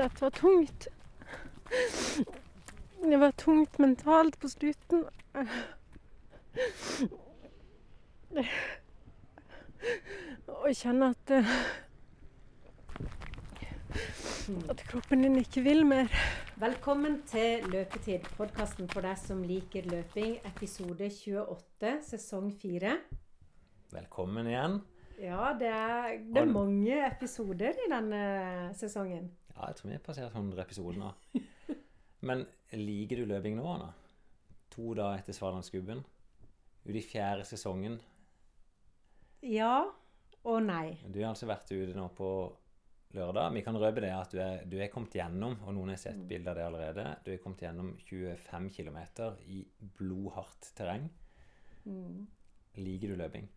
dette var tungt. Det var tungt mentalt på slutten. Og jeg kjenner at eh, at kroppen din ikke vil mer. Velkommen til Løpetid, podkasten for deg som liker løping, episode 28, sesong 4. Velkommen igjen. Ja, det er, det er mange episoder i denne sesongen. Ja, jeg tror vi har passert 100 episoder nå. Men liker du løping nå, Anna? To dager etter Svalandsgubben. Ute i fjerde sesongen. Ja og nei. Du har altså vært ute nå på lørdag. Vi kan røpe det at du er, du er kommet gjennom, og noen har sett bilder av det allerede, du er kommet gjennom 25 km i blodhardt terreng. Mm. Liker du løping?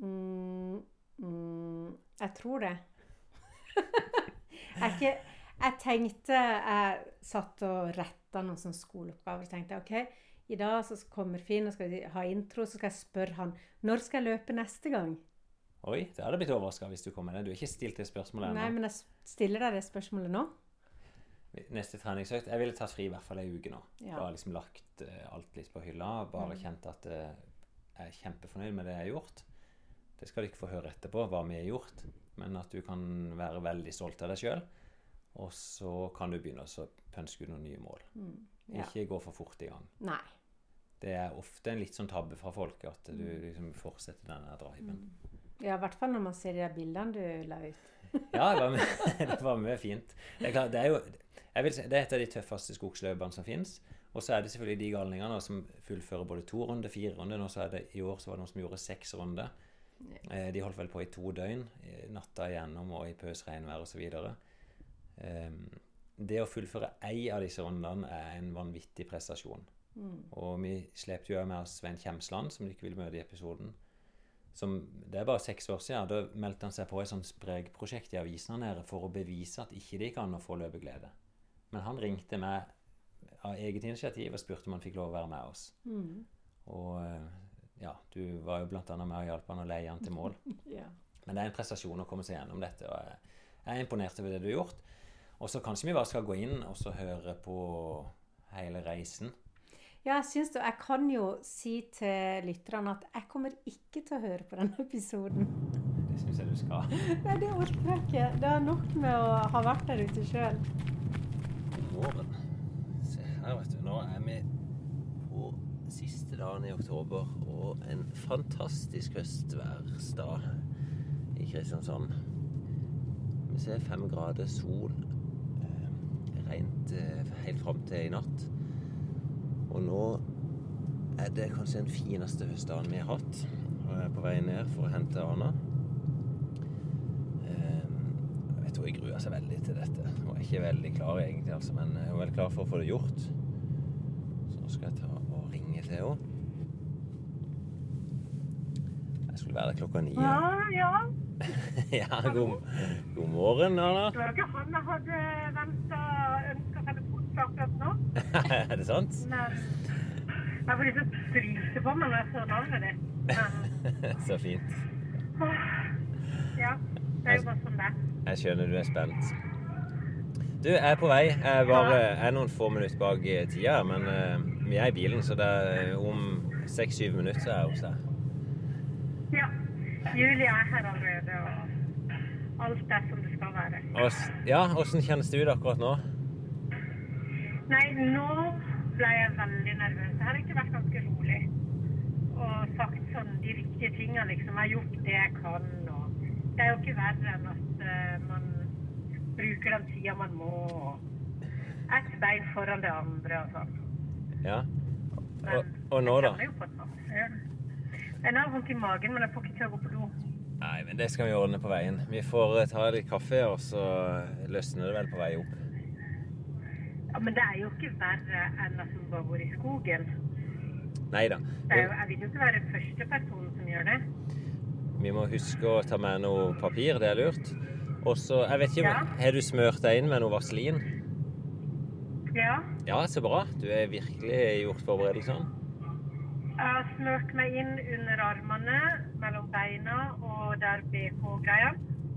Mm, mm, jeg tror det. jeg, ikke, jeg tenkte Jeg satt og retta noen sånne skoleoppgaver og tenkte OK, i dag så kommer Finn og skal ha intro, så skal jeg spørre han når skal jeg løpe neste gang. Oi, det hadde blitt overraska hvis du kom med det. Du har ikke stilt det spørsmålet Nei, men jeg stiller deg det spørsmålet nå. Neste treningsøkt Jeg ville tatt fri i hvert fall ei uke nå. Ja. Bare liksom lagt eh, alt litt på hylla. Bare kjent at eh, jeg er kjempefornøyd med det jeg har gjort. Det skal du ikke få høre etterpå, hva vi har gjort, men at du kan være veldig stolt av deg sjøl. Og så kan du begynne å pønske ut noen nye mål. Mm, Ja. Ikke gå for fort i gang. Nei. Det er ofte en litt sånn tabbe fra folk at du Mm. liksom fortsetter den driven. Mm. Ja, i hvert fall når man ser de bildene du la ut. Ja, det var, mye, det var mye fint. Det er klart, det er jo si, det er et av de tøffeste skogsløpene som fins. Og så er det selvfølgelig de galningene som fullfører både to runder, fire runder. Nå så er det, I år så var det noen som gjorde seks runder. Eh, de holdt vel på i to døgn, natta igjennom og i pøs regnvær osv. Eh, det å fullføre ei av disse rundene er en vanvittig prestasjon. Og vi slepte jo med oss Svein Kjemsland, som du ikke ville møte i episoden. Som, det er bare seks år siden. Da meldte han seg på et sånt spregprosjekt i avisen her nede for å bevise at ikke det gikk an å få løpeglede. Men han ringte meg av eget initiativ og spurte om han fikk lov å være med oss. Mm. Og eh, ja, du var jo annet med og hjalp han å leie han til mål. Ja. Men det er en prestasjon å komme seg gjennom dette, og jeg jeg er imponert over det du har gjort. Og så kanskje vi bare skal gå inn og så høre på hele reisen. Ja, jeg syns det. Jeg kan jo si til lytterne at jeg kommer ikke til å høre på denne episoden. Det syns jeg du skal. Nei, det orker jeg ikke. Det er nok med å ha vært der ute sjøl. Her, vet du. Nå er vi siste dagen i oktober og en fantastisk høstværsdag i Kristiansand. Vi ser fem grader sol. Eh, Rent eh, helt fram til i natt. Og nå er det kanskje den fineste høstdagen vi har hatt. Og jeg er på vei ned for å hente Arna. Eh, Jeg tror jeg gruer seg veldig til dette. Hun er ikke veldig klar egentlig, altså, men hun er veldig klar for å få det gjort. Så nå skal jeg ta til henne. Jeg skulle være der klokka ni. Ja, ja. ja, god, god morgen, Anna. Det var ikke han jeg hadde venta ønska akkurat nå. er det sant? Men jeg får lyst til å fryse på meg når jeg ser navnet ditt. Så fint. ja, det er jo bare sånn det. Jeg skjønner du er spent. Du, jeg er på vei. Jeg bare, jeg er noen få minutter bak tida, men eh, vi er i bilen, så det er om seks-syv minutter så er jeg hos deg. Ja. Julie er her allerede, og alt er som det skal være. Og Ja, åssen kjennes det ut akkurat nå? Nei, nå ble jeg veldig nervøs. Jeg har egentlig vært ganske rolig og sagt sånn de riktige tingene, liksom. Jeg har gjort det jeg kan, og det er jo ikke verre enn at uh, man bruker den tida man må, og ett bein foran det andre og sånn. Ja. Og, og nå, da? Jeg har vondt i magen, men jeg får ikke til å gå på do. Nei, men det skal vi ordne på veien. Vi får eh, ta litt kaffe, og så løsner det vel på vei opp. Ja, Men det er jo ikke verre enn at hun bare går i skogen. Nei da. Jeg vil jo ikke være første person som gjør det. Vi må huske å ta med noe papir, det er lurt. Og så, jeg vet ikke, Ja. Har du smørt deg inn med noe vaselin? Ja. Ja, så bra. Du har virkelig gjort forberedelsene. Jeg har smurt meg inn under armene, mellom beina og der BH-greia.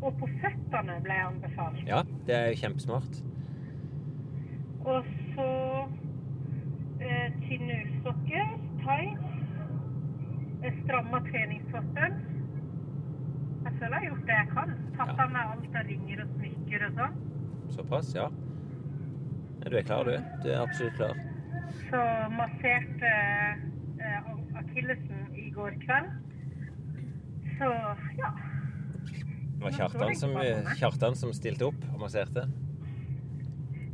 Og på føttene ble jeg anbefalt. Ja, det er jo kjempesmart. Og så eh, tynne ullsokker, tights, stramma treningstoppen. Jeg føler jeg har gjort det jeg kan. Tatt Ja. meg alt av ringer og smykker og sånn. Såpass, ja. Du er klar, du. Du er absolutt klar. Så masserte eh, akillesen i går kveld. Så ja. Det var Kjartan som, Kjartan som stilte opp og masserte.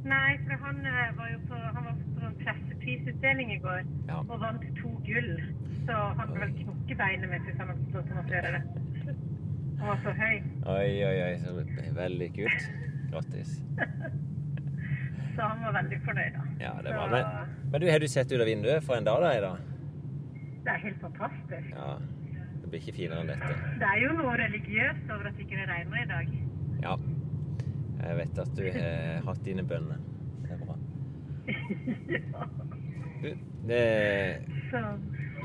Nei, for han eh, var jo på, han var på en presseprisutdeling i går Ja. og vant to gull. Så han ble vel knukket beinet mitt hvis han hadde fått lov til å det. Han var så høy. Oi, oi, oi. Så veldig kult. Grattis. Så han var veldig fornøyd, da. Ja, det Så var Men, men du, har du sett ut av vinduet for en dag da, i dag? Det er helt fantastisk. Ja. Det blir ikke finere enn dette. Det er jo noe religiøst over at ikke det regner i dag. Ja. Jeg vet at du har hatt dine bønner. Det er bra. Du, det, Så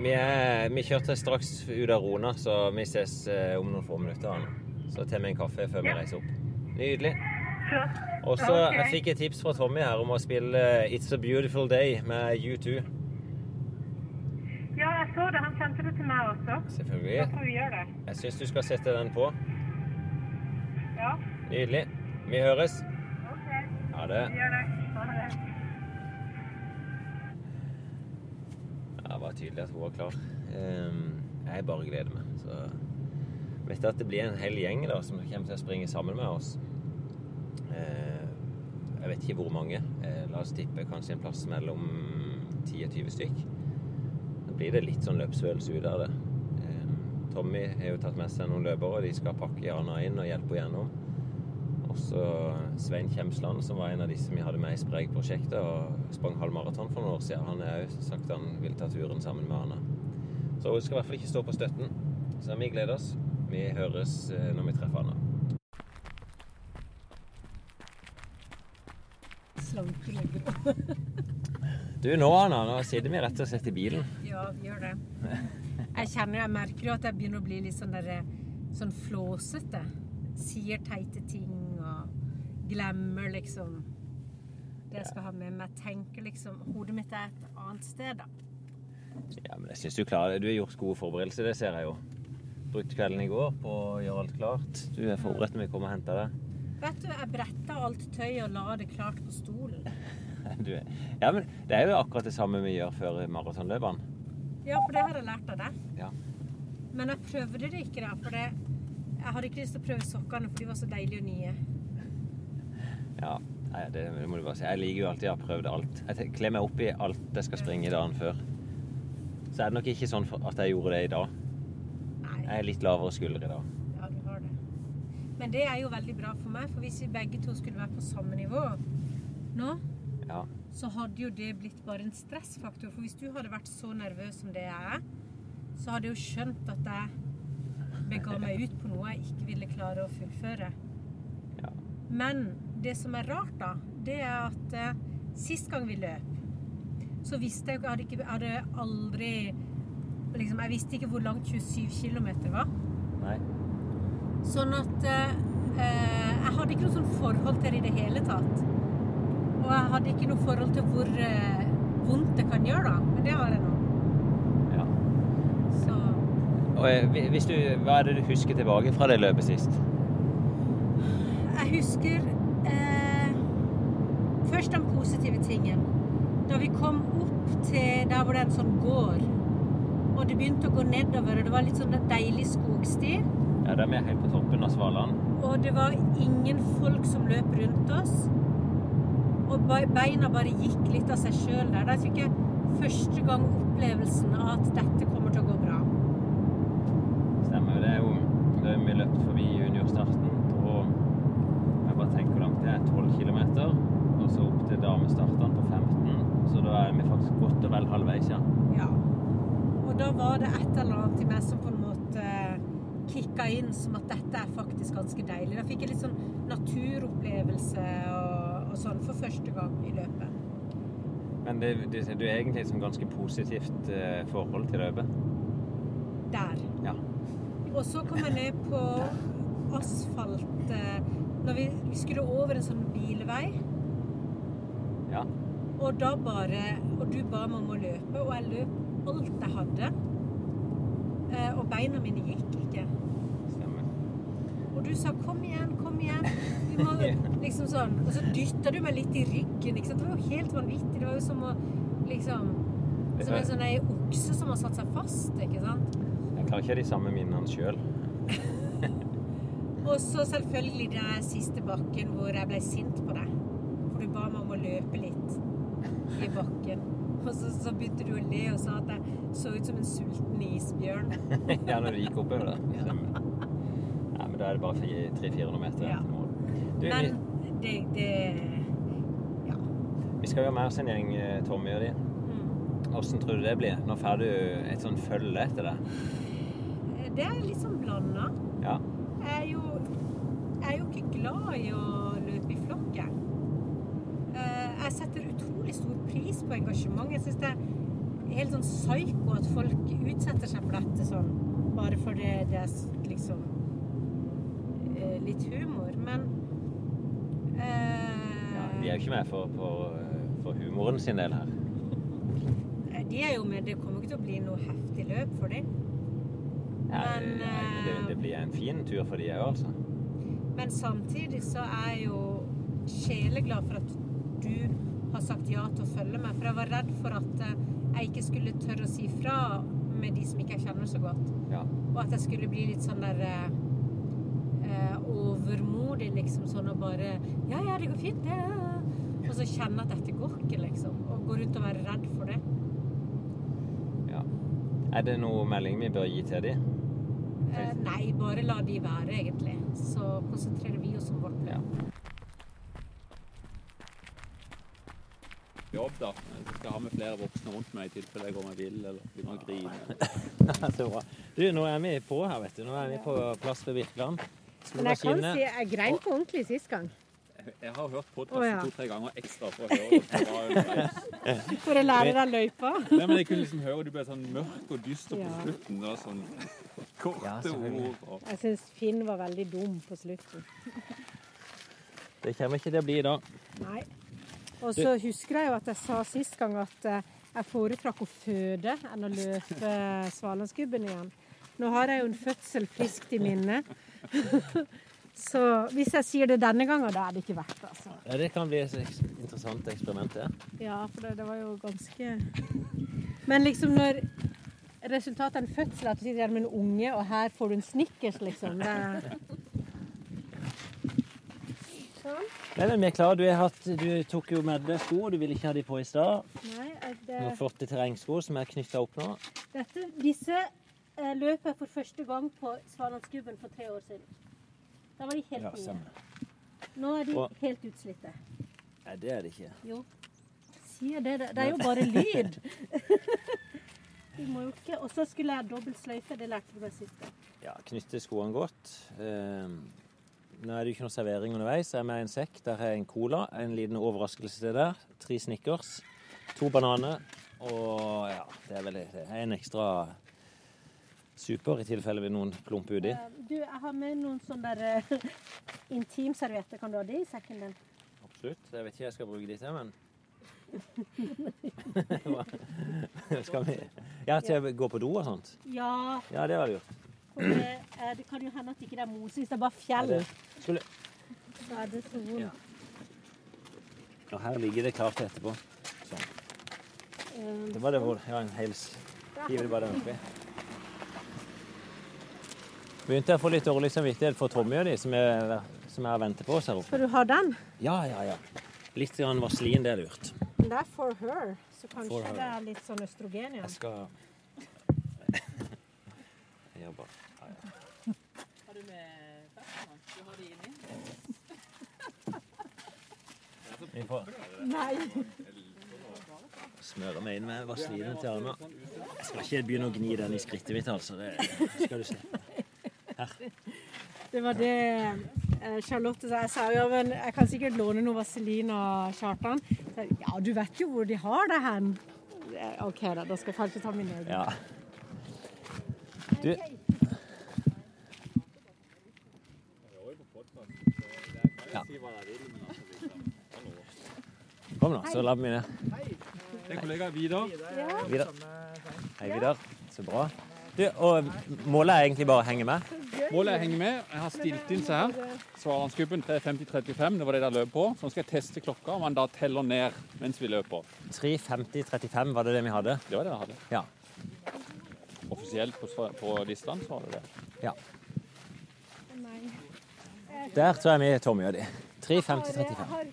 vi, er, vi kjørte straks ut av Rona, så vi ses eh, om noen få minutter. Anna. Så tar vi en kaffe før vi Ja. reiser opp. Nydelig. flott. Og så okay. fikk et tips fra Tommy her om å spille It's a Beautiful Day med U2. Ja, jeg så det. Han sendte det til meg også. Da Selvfølgelig. får vi gjøre det. Jeg syns du skal sette den på. Ja, Nydelig. Vi høres. OK. Ha det. Vi gjør det. Ha det. Ja, det var tydelig at hun var klar. Ehm, jeg bare gleder meg. Så vet jeg at det blir en hel gjeng da, som kommer til å springe sammen med oss. Eh, jeg vet ikke hvor mange. Eh, la oss tippe kanskje en plass mellom 10 og 20 stykk. Da blir det litt sånn løpsfølelse ut av det. Ehm, Tommy har jo tatt med seg noen løpere, og de skal pakke Jana inn og hjelpe henne gjennom. Også Svein Kjemsland, som var en av disse vi hadde med i Spreik-prosjektet og sprang halv maraton for noen år siden. Han har òg sagt han vil ta turen sammen med Anna. Så hun skal i hvert fall ikke stå på støtten. Så vi gleder oss. Vi høres eh, når vi treffer Anna. Du, nå Anna, nå sitter vi rett og slett i bilen. Ja, vi gjør det. Jeg kjenner, jeg merker jo at jeg begynner å bli litt sånn der, sånn flåsete. Sier teite ting og glemmer liksom det jeg skal ha med meg. Tenker liksom Hodet mitt er et annet sted, da. Ja, men jeg syns du klarer det. Du har gjort gode forberedelser, det ser jeg jo. Brukte kvelden i går på å gjøre alt klart. Du er forberedt når vi kommer og henter deg. Vet du, jeg bretta alt tøyet og la det klart på stolen. Du, ja, men det er jo akkurat det samme vi gjør før maratonløpene. Ja, for det har jeg lært av deg. Ja. Men jeg prøvde det ikke, da. For det, jeg hadde ikke lyst til å prøve sokkene, for de var så deilige og nye. Ja, nei, det, det må du bare si. Jeg liker jo alltid å ha prøvd alt. Jeg kler meg opp i alt jeg skal springe i dagen før. Så er det nok ikke sånn at jeg gjorde det i dag. Nei. Jeg er litt lavere skulder i dag. Ja, du har det. Men det er jo veldig bra for meg, for hvis vi begge to skulle være på samme nivå nå, Ja. så hadde jo det blitt bare en stressfaktor. For hvis du hadde vært så nervøs som det jeg er, så hadde jeg jo skjønt at jeg bega meg ut på noe jeg ikke ville klare å fullføre. Ja. Men det som er rart, da, det er at eh, sist gang vi løp, så visste jeg Jeg hadde, ikke, jeg hadde aldri liksom, Jeg visste ikke hvor langt 27 km var. Nei. Sånn at eh, eh, Jeg hadde ikke noe sånn forhold til det i det hele tatt. Og jeg hadde ikke noe forhold til hvor eh, vondt det kan gjøre, da. Men det har jeg nå. Ja. Så Og eh, hvis du, hva er det du husker tilbake fra det løpet sist? jeg husker eh, først den positive tingen. Da vi kom opp til der hvor det er en sånn gård, og det begynte å gå nedover, og det var litt sånn deilig skogsti. Ja, de er helt på toppen av Svaland. Og det var ingen folk som løp rundt oss. Og beina bare gikk litt av seg sjøl der. Da fikk jeg første gang opplevelsen av at dette kommer til å gå bra. Stemmer. Det er jo det er mye løpt forbi juniorstarten på Jeg bare tenker hvor langt det er. 12 km. Og så opp til damestartene på 15. Så da er vi faktisk godt og vel halvveis, ja. Ja. Og da var det et eller annet i meg som på en måte kicka inn som at dette er faktisk ganske deilig. Da fikk jeg litt sånn naturopplevelse og, og sånn for første gang i løpet. Men det, det, du er egentlig sånn ganske positivt eh, forhold til løpet. Der. Ja. Og så kom jeg ned på asfalt eh, Når vi, vi skulle over en sånn bilvei, Ja. og da bare Og du ba meg om å løpe, og jeg løp alt jeg hadde. Eh, og beina mine gikk ikke. Og du sa 'kom igjen, kom igjen'. Vi må liksom sånn. Og så dytta du meg litt i ryggen. Ikke sant? Det var jo helt vanvittig. Det var jo som å liksom Som en sånn ei okse som har satt seg fast, ikke sant. Jeg kan ikke de samme minnene sjøl. Og så selvfølgelig den siste bakken hvor jeg ble sint på deg. For du ba meg om å løpe litt i bakken. Og så, så begynte du å le og sa at jeg så ut som en sulten isbjørn. ja, når du gikk oppover der. Da er det bare 300-400 meter Ja. til mål. Du, Men det, det Ja. vi skal jo ha med oss en gjeng, eh, Tommy og de. Mm. Tror du det blir? Nå får du et sånn følge etter det. Det er litt sånn blanda. Ja. Jeg er jo, jeg er jo ikke glad i å løpe i flokken. jeg. Eh, setter utrolig stor pris på engasjement. Jeg syns det er helt sånn psyko at folk utsetter seg for dette sånn, bare fordi det er liksom eh, litt humor. Men eh, ja. De er jo ikke med for, for, for humoren sin del her. De er jo med. Det kommer ikke til å bli noe heftig løp for dem. Ja, Men, det, det, det blir en fin tur for de òg, altså. Men samtidig så er jeg jo sjeleglad for at du har sagt ja til å følge meg. For jeg var redd for at eh, jeg ikke skulle tørre å si fra med de som ikke jeg kjenner så godt. Ja. Og at jeg skulle bli litt sånn der eh, overmodig, liksom sånn og bare Ja, ja, det går fint, det. Og så kjenne at dette går ikke, liksom. Og gå rundt og være redd for det. ja. Er det noe melding vi bør gi til de? Eh, nei, bare la de være, egentlig. Så konsentrerer vi oss om vårt Ja. løp. jobb, da. Jeg skal ha med flere voksne rundt meg i tilfelle jeg går meg vill eller begynner å grine. Så bra. Du, nå er vi på her, vet du. Nå er vi på plass ved Birkeland. Men jeg kan si jeg grein på ordentlig sist gang. Jeg- har hørt podkasten oh, ja. to-tre ganger ekstra for å høre. For å lære deg løypa. Nei, men jeg kunne liksom høre du ble sånn mørk og dyster på Ja. slutten. Det var sånn korte ja, ord. Og... Jeg syns Finn var veldig dum på slutten. Det kommer ikke til å bli i dag. Nei. Og så husker jeg jo at jeg sa sist gang at eh, jeg foretrakk å føde enn å løpe Svalandsgubben igjen. Nå har jeg jo en fødsel friskt i minne. Så hvis jeg sier det denne gangen, da er det ikke verdt det, altså. Ja, det kan bli et interessant eksperiment, det. Ja, for det, det var jo ganske Men liksom når resultatet er en fødsel at du sitter med en unge, og her får du en Snickers, liksom. Det... Sånn. Nei, men vi er klare. Du, hatt, du tok jo med deg sko, du ville ikke ha de på i stad. Nei, er Noen det... flotte terrengsko som er knytta opp nå. Dette, disse eh, løp jeg for første gang på Svalandsgubben for tre år siden. Da var de helt Ja, nye. Nå er de Og- helt utslitte. Nei, det er det ikke. Jo. Sier det. Det er jo bare lyd. De må jo ikke Og så skulle jeg dobbelt sløyfe. Det lærte du meg sist gang. Ja, knytte skoene godt. Eh, nå er det jo ikke noe servering underveis. Jeg er med en sekk. Der er en cola, en liten overraskelse til der. Tre Snickers, to bananer og ja, det er vel det en ekstra super i tilfelle vi noen plumper uti. Eh, Du, jeg har med noen sånne der eh, intimservietter. Kan du ha det i sekken din? Absolutt. Jeg vet ikke jeg skal bruke de til, men Skal vi Ja, til å gå på do og sånt? Ja. Ja, det var. For det, eh, det kan jo hende at ikke det er mose. Hvis det er bare fjell, Ja, skulle så er det vondt. Ja. Og her ligger det klart etterpå. Sånn. Det var det hvor Ja, en hels. Hiver det bare oppi. Begynte jeg å få litt dårlig samvittighet for Tommy og de som jeg, som jeg venter på oss her oppe. Skal du ha den? Ja, ja, ja. Litt grann vaselin, det er lurt. Det er for her, så kanskje For her. det er litt sånn østrogen igjen. Jeg skal Jeg bare ja, ja. Har du med ferskvann? Du har det inni? Vi får Nei. smøre meg inn med vaselinen til Arna. Jeg skal ikke begynne å gni den i skrittet mitt, altså. Det skal du slippe. Det var det eh, Charlotte sa. Jeg sa ja, men jeg kan sikkert låne noe vaselin av Kjartan. Ja, du vet jo hvor de har det hen. Eh, OK, da. Da skal jeg kanskje ta min egen. Ja. Du Ja. Kom nå, så lar vi ned. Det er kollega Vidar. Vidar. Hei, Vidar. Så bra. Du, og målet er egentlig bare å henge med. Målet er å henge med. Jeg har stilt inn seg her. Svarlandsgruppen 350-35, det var det der løp på. Så nå skal jeg teste klokka, om han da teller ned mens vi løper. 3.50,35 var det det vi hadde. Det var det vi hadde. Ja. Offisielt på, på listene så var det det. ja. Der tror jeg vi er Tommy og de. 3.50,35. har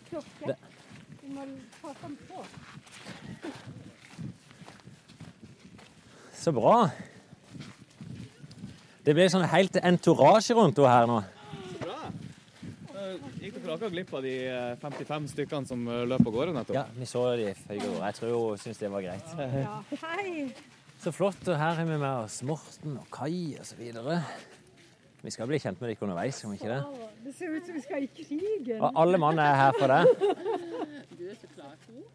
Du må ta den på. Så bra. Det ble sånn helt entourage rundt henne her nå. Bra. Eh, Gikk dere akkurat glipp av de eh, 55 stykkene som eh, løp av gårde nettopp? Ja, vi så de i går. Jeg tror hun syntes det var greit. Ja, hei. Så flott. Og her har vi med oss Morten og Kai osv. Vi skal bli kjent med dere underveis, om ikke det? Det ser ut som vi skal i krigen. Og alle mann er her for det. Du er så klar. Jeg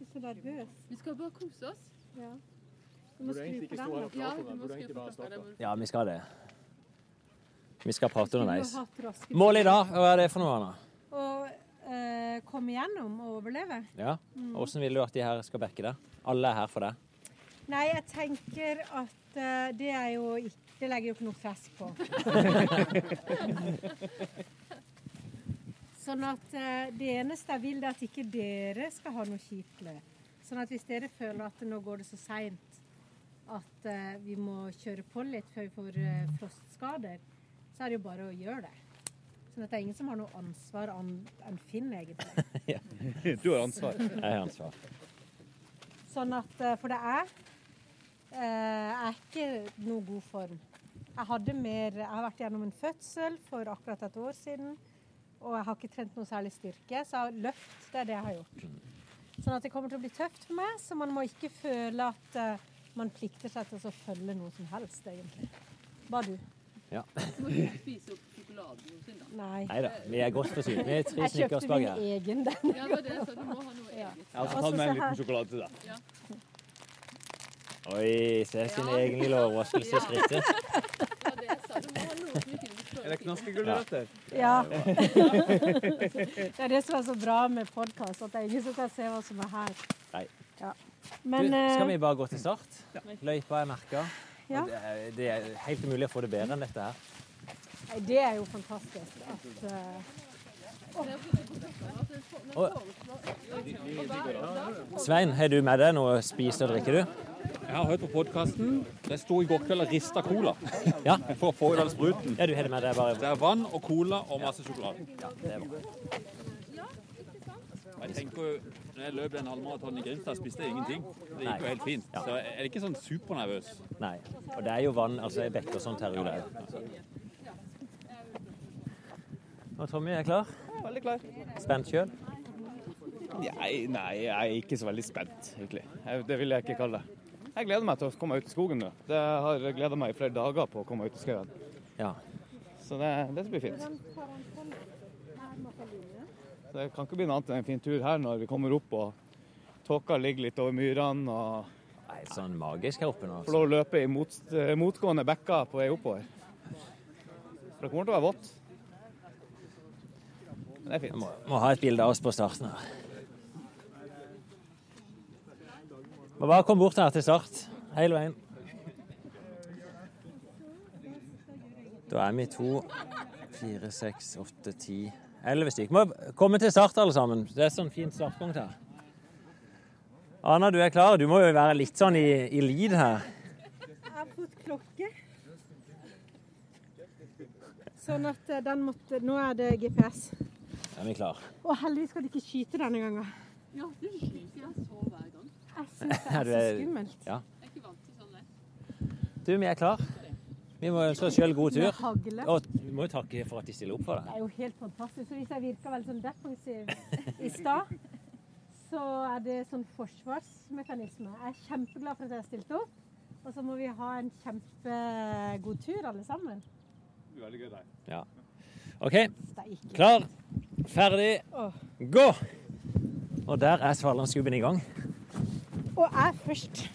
er så nervøs. Vi skal bare kose oss. Ja. Må skru på den. da. Ja, du det. på klokka. Det Ja, vi skal det. Vi skal prate underveis. Målet i dag, hva er det for noe, Anna? Å eh, komme igjennom og overleve. Ja, Hvordan vil du at de her skal backe deg? Alle er her for deg. Nei, jeg tenker at eh, det er jo ikke Det legger jo ikke noe press på. sånn at eh, det eneste jeg vil, er at ikke dere skal ha noe kjipt løp. Sånn at hvis dere føler at nå går det så seint at eh, vi må kjøre på litt før vi får eh, frostskader, så er det jo bare å gjøre det. Sånn at det er ingen som har noe ansvar enn Finn, egentlig. Du har ansvar. Jeg har ansvar. Sånn at eh, For det er Jeg er ikke noe god form. Jeg hadde mer Jeg har vært gjennom en fødsel for akkurat et år siden. Og jeg har ikke trent noe særlig styrke, så løft det er det jeg har gjort. Sånn at det kommer til å bli tøft for meg, så man må ikke føle at man plikter seg til å følge noe som helst, egentlig. Bare du. Du må ikke spise opp sjokoladen sin, da. Nei. Nei da, vi er godt forsynt. Vi er tre Jeg kjøpte min egen, den. Ja, det var det. Du må ha noe eget. Jeg har også Og tatt med en liten sjokolade til deg. Oi, se sin Ja. egen lille overraskelse i skrittet. Det det sa. Du må ha noe som ikke Er det knaskegulrøtter? Ja. det er det som er så bra med podkast, at det er ingen som kan se hva som er her. Nei. Ja. Du, skal eh, vi bare gå til start? Løypa er merka. Ja. Det, det er helt umulig å få det bedre enn dette her. Nei, det er jo fantastisk at eh, Svein, har du med deg noe å spise og drikke, du? Jeg har hørt på podkasten. Det sto i går kveld og rista cola Ja. for å få i den spruten. Ja, du har det med deg bare Det er vann og cola og masse sjokolade. Ja, det er bra. Jeg tenker jo, når jeg løp den halvmaratonen i Grimstad, spiste jeg ingenting. Det gikk jo helt fint. Ja. Så jeg er ikke sånn supernervøs. Nei. Og det er jo vann, altså ei bekke og sånt her ute òg. Og Tommy er klar? Veldig klar. Spent sjøl? Nei, nei, jeg er ikke så veldig spent, egentlig. Det vil jeg ikke kalle det. Jeg gleder meg til å komme ut i skogen nå. Det har gleda meg i flere dager på å komme ut i skauen. Ja. Så det, det blir fint. Så det kan ikke bli noe annet enn en fin tur her når vi kommer opp og tåka ligger litt over myrene og Nei, sånn magisk her oppe nå. får Altså. lov å løpe i mot, motgående bekker på vei oppover. For det kommer til å være vått. Men det er fint. fint. må, må ha et bilde av oss på starten her. Må bare komme bort her til start, hele veien. Da er vi to, fire, seks, åtte, ti, elleve stykker. Må komme til start, alle sammen. Det er sånn fint startpunkt her. Anna, du er klar? Du må jo være litt sånn i, i lead her. jeg har fått klokke. Sånn at eh, den måtte Nå er det GPS. Er vi klar? Og heldigvis skal de ikke skyte denne gangen. Ja, du skyter jeg så hver gang. Jeg syns det er så er- skummelt. Ja. Jeg er ikke vant til sånn, det. Du, vi er klar. Vi må ønske oss sjøl god tur. Og vi må jo takke for at de stiller opp for Det deg. er jo helt fantastisk. Så hvis jeg virka veldig sånn defensiv i stad, så er det sånn forsvarsmekanisme. Jeg er kjempeglad for at jeg har stilt opp. Og så må vi ha en kjempegod tur, alle sammen. Veldig gøy deg. Ja. OK, klar, ferdig, gå! Og der er Svalandsgubben i gang. Og jeg først.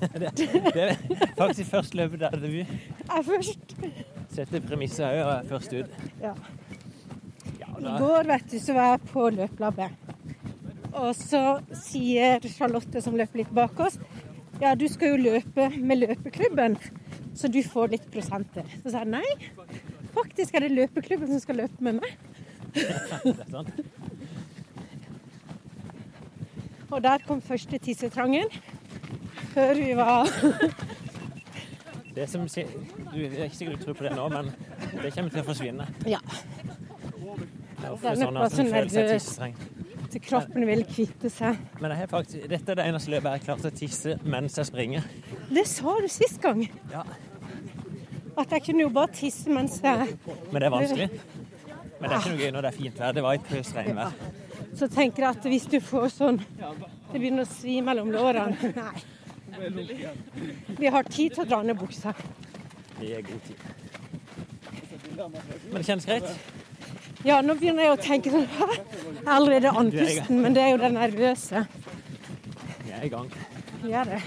Det er faktisk først løpet der det debut. Jeg først. Sette premisset òg og er først ut. Ja. Ja, I går vet du, så var jeg på løplabbet. Og så sier Charlotte, som løper litt bak oss, ja, du skal jo løpe med løpeklubben, så du får litt prosenter. Så sa jeg nei, faktisk er det løpeklubben som skal løpe med meg. Det er sant. Og der kom første tissetrangen. Før vi var Det som du det er ikke sikkert du tror på det nå, men det kommer til å forsvinne. Ja. Det er nok sånn bare seg nervøs. til kroppen vil kvitte seg. Men jeg har faktisk, dette er det eneste løpet jeg har klart å tisse mens jeg springer. Det sa du sist gang. Ja. At jeg kunne jo bare tisse mens jeg Men det er vanskelig. Men det er ikke noe gøy når det er fint vær. Det var et pøs regnvær. Så tenker jeg at hvis du får sånn Det begynner å svi mellom lårene. Nei. Vi har tid til å dra ned buksa. Det er god tid. Men det kjennes greit. Ja, nå begynner jeg å tenke sånn? Jeg er allerede andpusten, men det er jo det nervøse. Vi er i gang. Vi er det.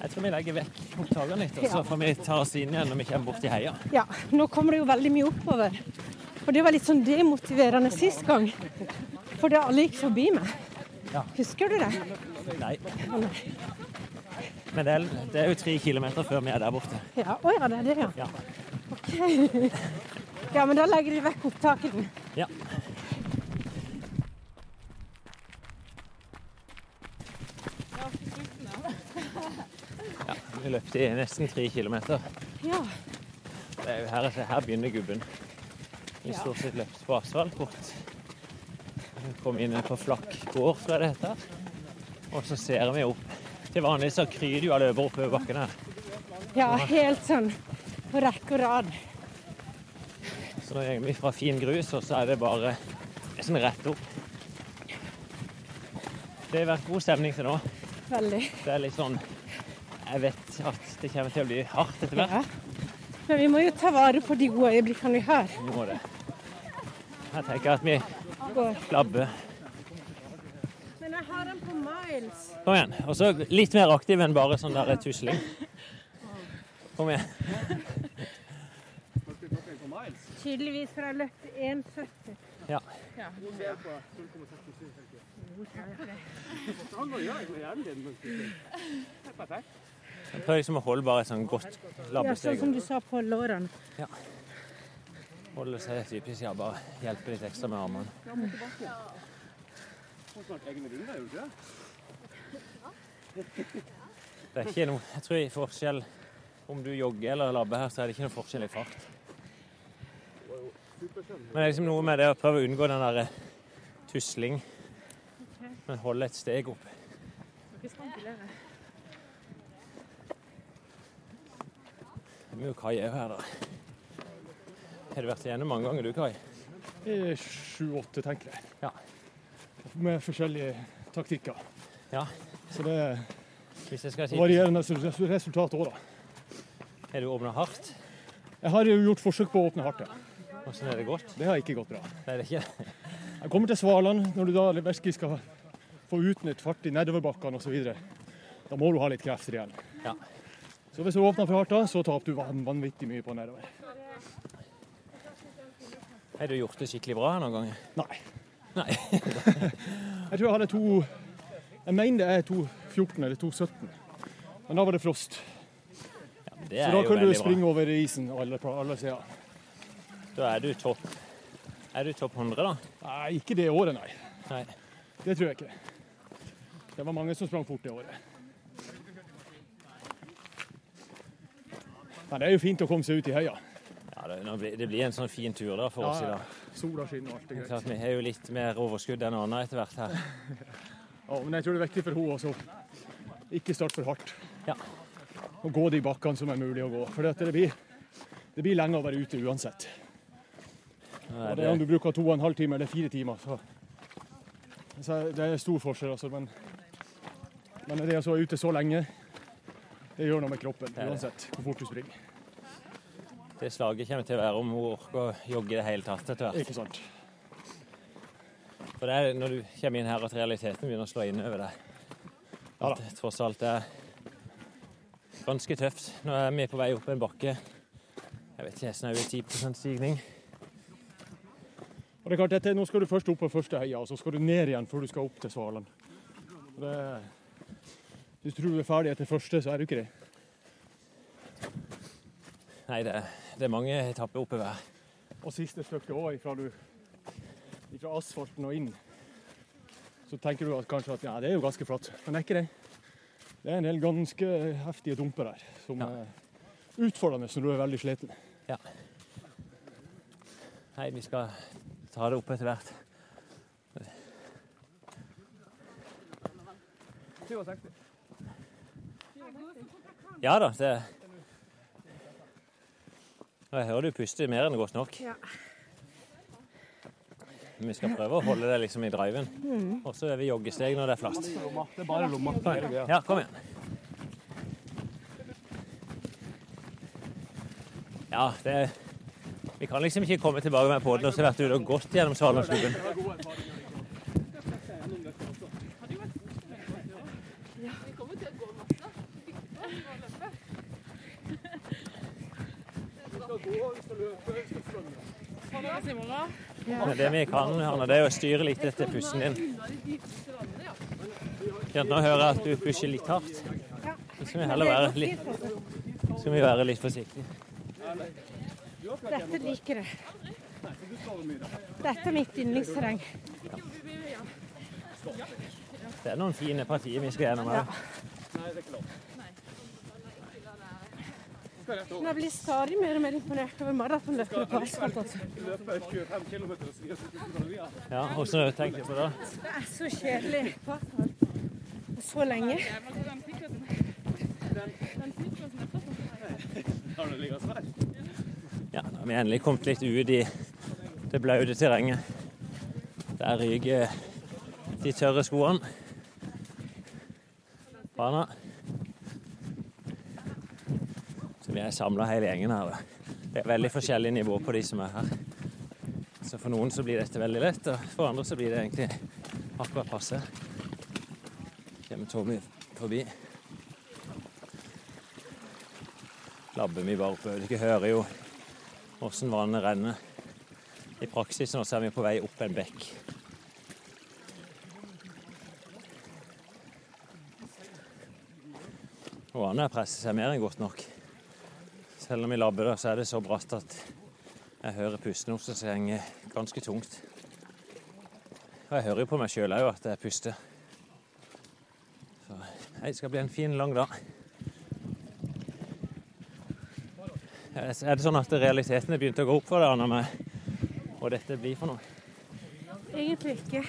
Jeg tror vi legger vekk opptakene litt, og så får vi ta oss inn igjen når vi kommer bort til heia. Ja, nå kommer det jo veldig mye oppover. Og det var litt sånn demotiverende sist gang. For det alle gikk forbi meg. Ja. Husker du det? Nei. Men det er, det er jo tre kilometer før vi er der borte. Ja, å ja, det er det, ja. Ja. Ok. Ja, men da legger de vekk opptaket. Ja. Ja, vi løpte i nesten tre kilometer. Ja. Er her, her begynner gubben. Vi Ja. stort sett løpt på asfalt bort. Kom inn på Flakk gård, tror jeg det heter. Og så ser vi opp. Til vanlig så kryr det jo av løver oppover bakken her. ja, helt sånn på rekke og rad. Så nå går vi fra fin grus, og så er det bare sånn rett opp. Det har vært god stemning til nå. Veldig. Det er litt sånn Jeg vet at det kommer til å bli hardt etter hvert. Ja. Men vi må jo ta vare på de gode øyeblikkene vi har. Vi må det. Jeg tenker at vi Går. labber. Men jeg har den på miles. Kom igjen. Og så litt mer aktiv enn bare sånn der tusling. Kom igjen. Tydeligvis, for løft løpte 1,70. Ja. Jeg prøver liksom å holde bare et sånn godt Ja, sånn som du sa på lårene. Ja. Holde seg typisk, ja. Bare hjelpe litt ekstra med armene. Det er ikke noe Jeg tror i forskjell om du jogger eller labber her, så er det ikke noe forskjell i fart. Men det er liksom noe med det å prøve å unngå den der tusling, men holde et steg opp. Det er mye Kai òg her, da. Har du vært igjennom mange ganger, du, Kai? Sju-åtte, tenker jeg. Ja. Med forskjellige taktikker. Ja. Så det er Hvis jeg skal si varierende resultat òg, da. Har du åpna hardt? Jeg har jo gjort forsøk på å åpne hardt, ja. Hvordan er det gått? Det har ikke gått bra. Det er det ikke? Jeg kommer til Svaland, når du da virkelig skal få utnytte fart i nedoverbakkene osv. Da må du ha litt krefter igjen. Ja. Så hvis du åpner for hardt da, så taper du vanvittig mye på nedover. Har du gjort det skikkelig bra noen ganger? Nei. Nei. Jeg tror jeg hadde to Jeg mener det er 2.14 eller 2.17. Men da var det frost. Det Så da kunne kan du springe bra. over isen alle, alle sider. Da er du topp Er du topp 100, da? Nei, ikke det året, nei. Nei. Det tror jeg ikke. Det var mange som sprang fort det året. Men det er jo fint å komme seg ut i høya. Ja, det, blir- det blir en sånn fin tur da for oss i Ja, dag. Sola skinner og alt er er greit. Vi har jo litt mer overskudd enn andre etter hvert her. Ja, men jeg tror det er viktig for henne også. Ikke starte for hardt. Ja. Og gå de bakkene som er mulig å gå. For det blir, det blir lenge å være ute uansett. Og det er om du bruker to og en halv time eller fire timer, så, så det er stor forskjell. Altså, men, men det å være ute så lenge, det gjør noe med kroppen uansett hvor fort du springer. det slaget kommer til å være om hun orker å jogge i det hele tatt etter hvert. Ikke sant? For det er når du kommer inn her at realiteten begynner å slå inn over deg. Ja At det tross alt er ganske tøft. Nå er vi på vei opp en bakke. Jeg vet ikke, snaue 10% stigning. Og det er klart, dette, Nå skal du først opp på første heia, og så skal du ned igjen før du skal opp til Svalen. Det, hvis du tror du er ferdig etter første, så er du ikke det. Nei, det, det er mange etapper oppover. Og siste stykket òg, fra, du- fra asfalten og inn. Så tenker du at kanskje at ja, det er jo ganske flatt, men det er ikke det. Det er en del ganske heftige dumper her, som Ja. er utfordrende når du er veldig sliten. Nei, vi skal ta det opp etter hvert. 67. Ja da, det Og Jeg hører du puster mer enn godt nok. Ja. Men vi skal prøve å holde det liksom i driven. Og så er vi joggesteg når det er flatt. Det er bare lomma. Ja, kom igjen. Ja, det Vi kan liksom ikke komme tilbake med poden og så vært ute og gått gjennom Svalandsklubben. Vi kommer til å gå masse. Men det vi kan, Hanne, det er å styre litt etter pusten din. Ja, nå hører at du pusher litt hardt. Så skal vi heller være litt, skal vi være litt forsiktige. Dette liker jeg. Dette er mitt yndlingsterreng. Det er noen fine partier vi skal gjennom her. Men jeg blir stadig mer og mer imponert over maratonløpere på asfalt. Altså. Ja, Hvordan tenker du på det? Det er så kjedelig på asfalt. Og så lenge. Ja, nå har vi endelig kommet litt ut i det blaute terrenget. Der ryker de tørre skoene. Bana. Så vi er samla hele gjengen her. Det er veldig forskjellig nivå på de som er her. Så for noen så blir dette veldig lett, og for andre så blir det egentlig akkurat passe. Kommer Tommy forbi. Labber vi bare oppover. Dere hører jo hvordan vannet renner. I praksis nå så er vi på vei opp en bekk. Og vannet presser seg mer enn godt nok. Selv om vi labber så er det så bratt at jeg hører pusten hos som henger ganske tungt. Og jeg hører jo på meg sjøl òg at jeg puster. Så det skal bli en fin, lang dag. Er det sånn at realiteten er begynt å gå opp for deg, Anna, med hva dette blir for noe? Egentlig ikke.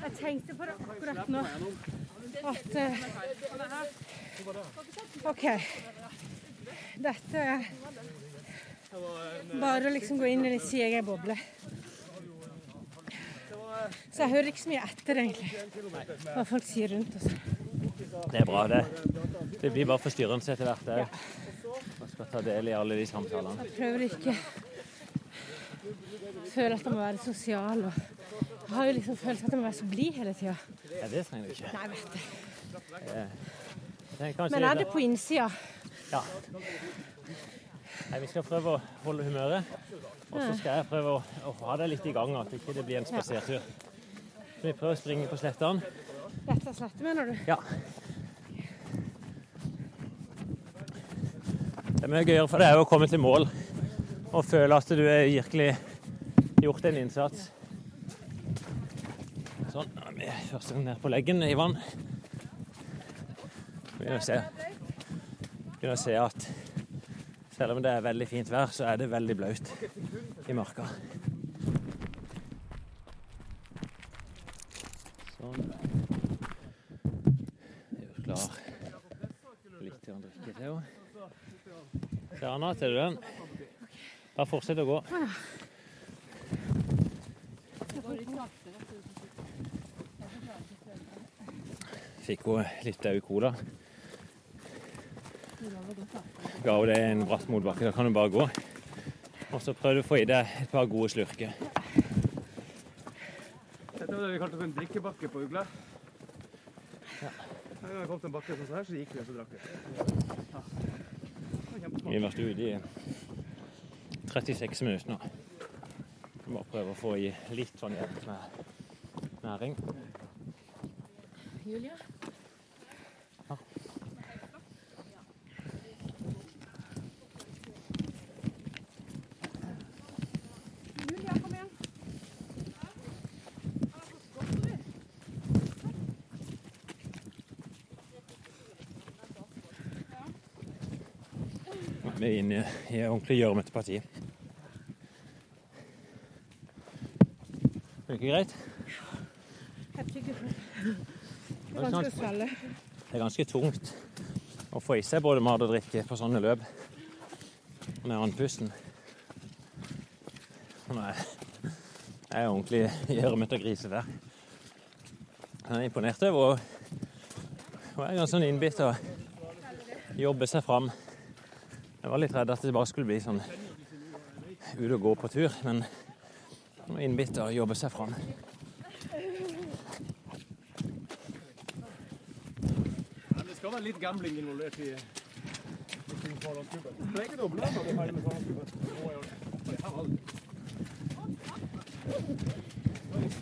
Jeg tenkte på det akkurat nå. At eh, OK. Dette er bare å liksom gå inn i litt sin egen boble. Så jeg hører ikke så mye etter, egentlig, hva folk sier rundt oss. Det er bra, det. Det blir bare forstyrrende etter hvert òg. Man skal ta del i alle de samtalene. Jeg prøver ikke å føle at jeg må være sosial. Og jeg har jo liksom følelsen at jeg må være så blid hele tida. Ja, det trenger du ikke. Nei, vet du. Er Men er det på innsida? Ja. Nei, vi skal prøve å holde humøret. Og så skal jeg prøve å, å ha det litt i gang, at ikke det blir en spasertur. Så vi prøver å springe på slettene. Rett og slett, mener du? Ja. Det er mye gøyere for deg å komme til mål og føle at du har virkelig gjort en innsats. Sånn. Nå er vi første gang ned på leggen i vann. Begynner å se, begynner å se at selv om det er veldig fint vær, så er det veldig blaut i marka. Sånn. Jeg er jo klar. Litt til å drikke til. Se, Anna, til du den? Bare fortsett å gå. Fikk hun litt au cola. Ga hun det en bratt motbakke, da kan du bare gå. Og så prøv du å få i deg et par gode slurker. Dette var det vi kalte for en drikkebakke på Ugla. Ja. Når vi kom til en bakke sånn her, så gikk vi og så drakk vi. Vi har vært ute i 36 minutter nå. Jeg må prøve å få i litt sånn hjelp med næring. Julia, i et ordentlig gjørmete parti. Er det ikke greit? Jeg tygger på. Det er er svelge. Det er ganske tungt å få i seg både mat og drikke på sånne løp. Med andpusten. Nå er jeg er ordentlig gjørmete og grise der. Jeg er imponert over og og er ganske sånn innbitt og jobbe seg fram. Jeg var litt redd at det bare skulle bli sånn ute og gå på tur, men innbitt og jobbe seg fram. Men det skal være litt gambling involvert i i Sørlandsklubben. Det ikke noe blød når det ferdig med Sørlandsklubben. Nå jo- det her var det.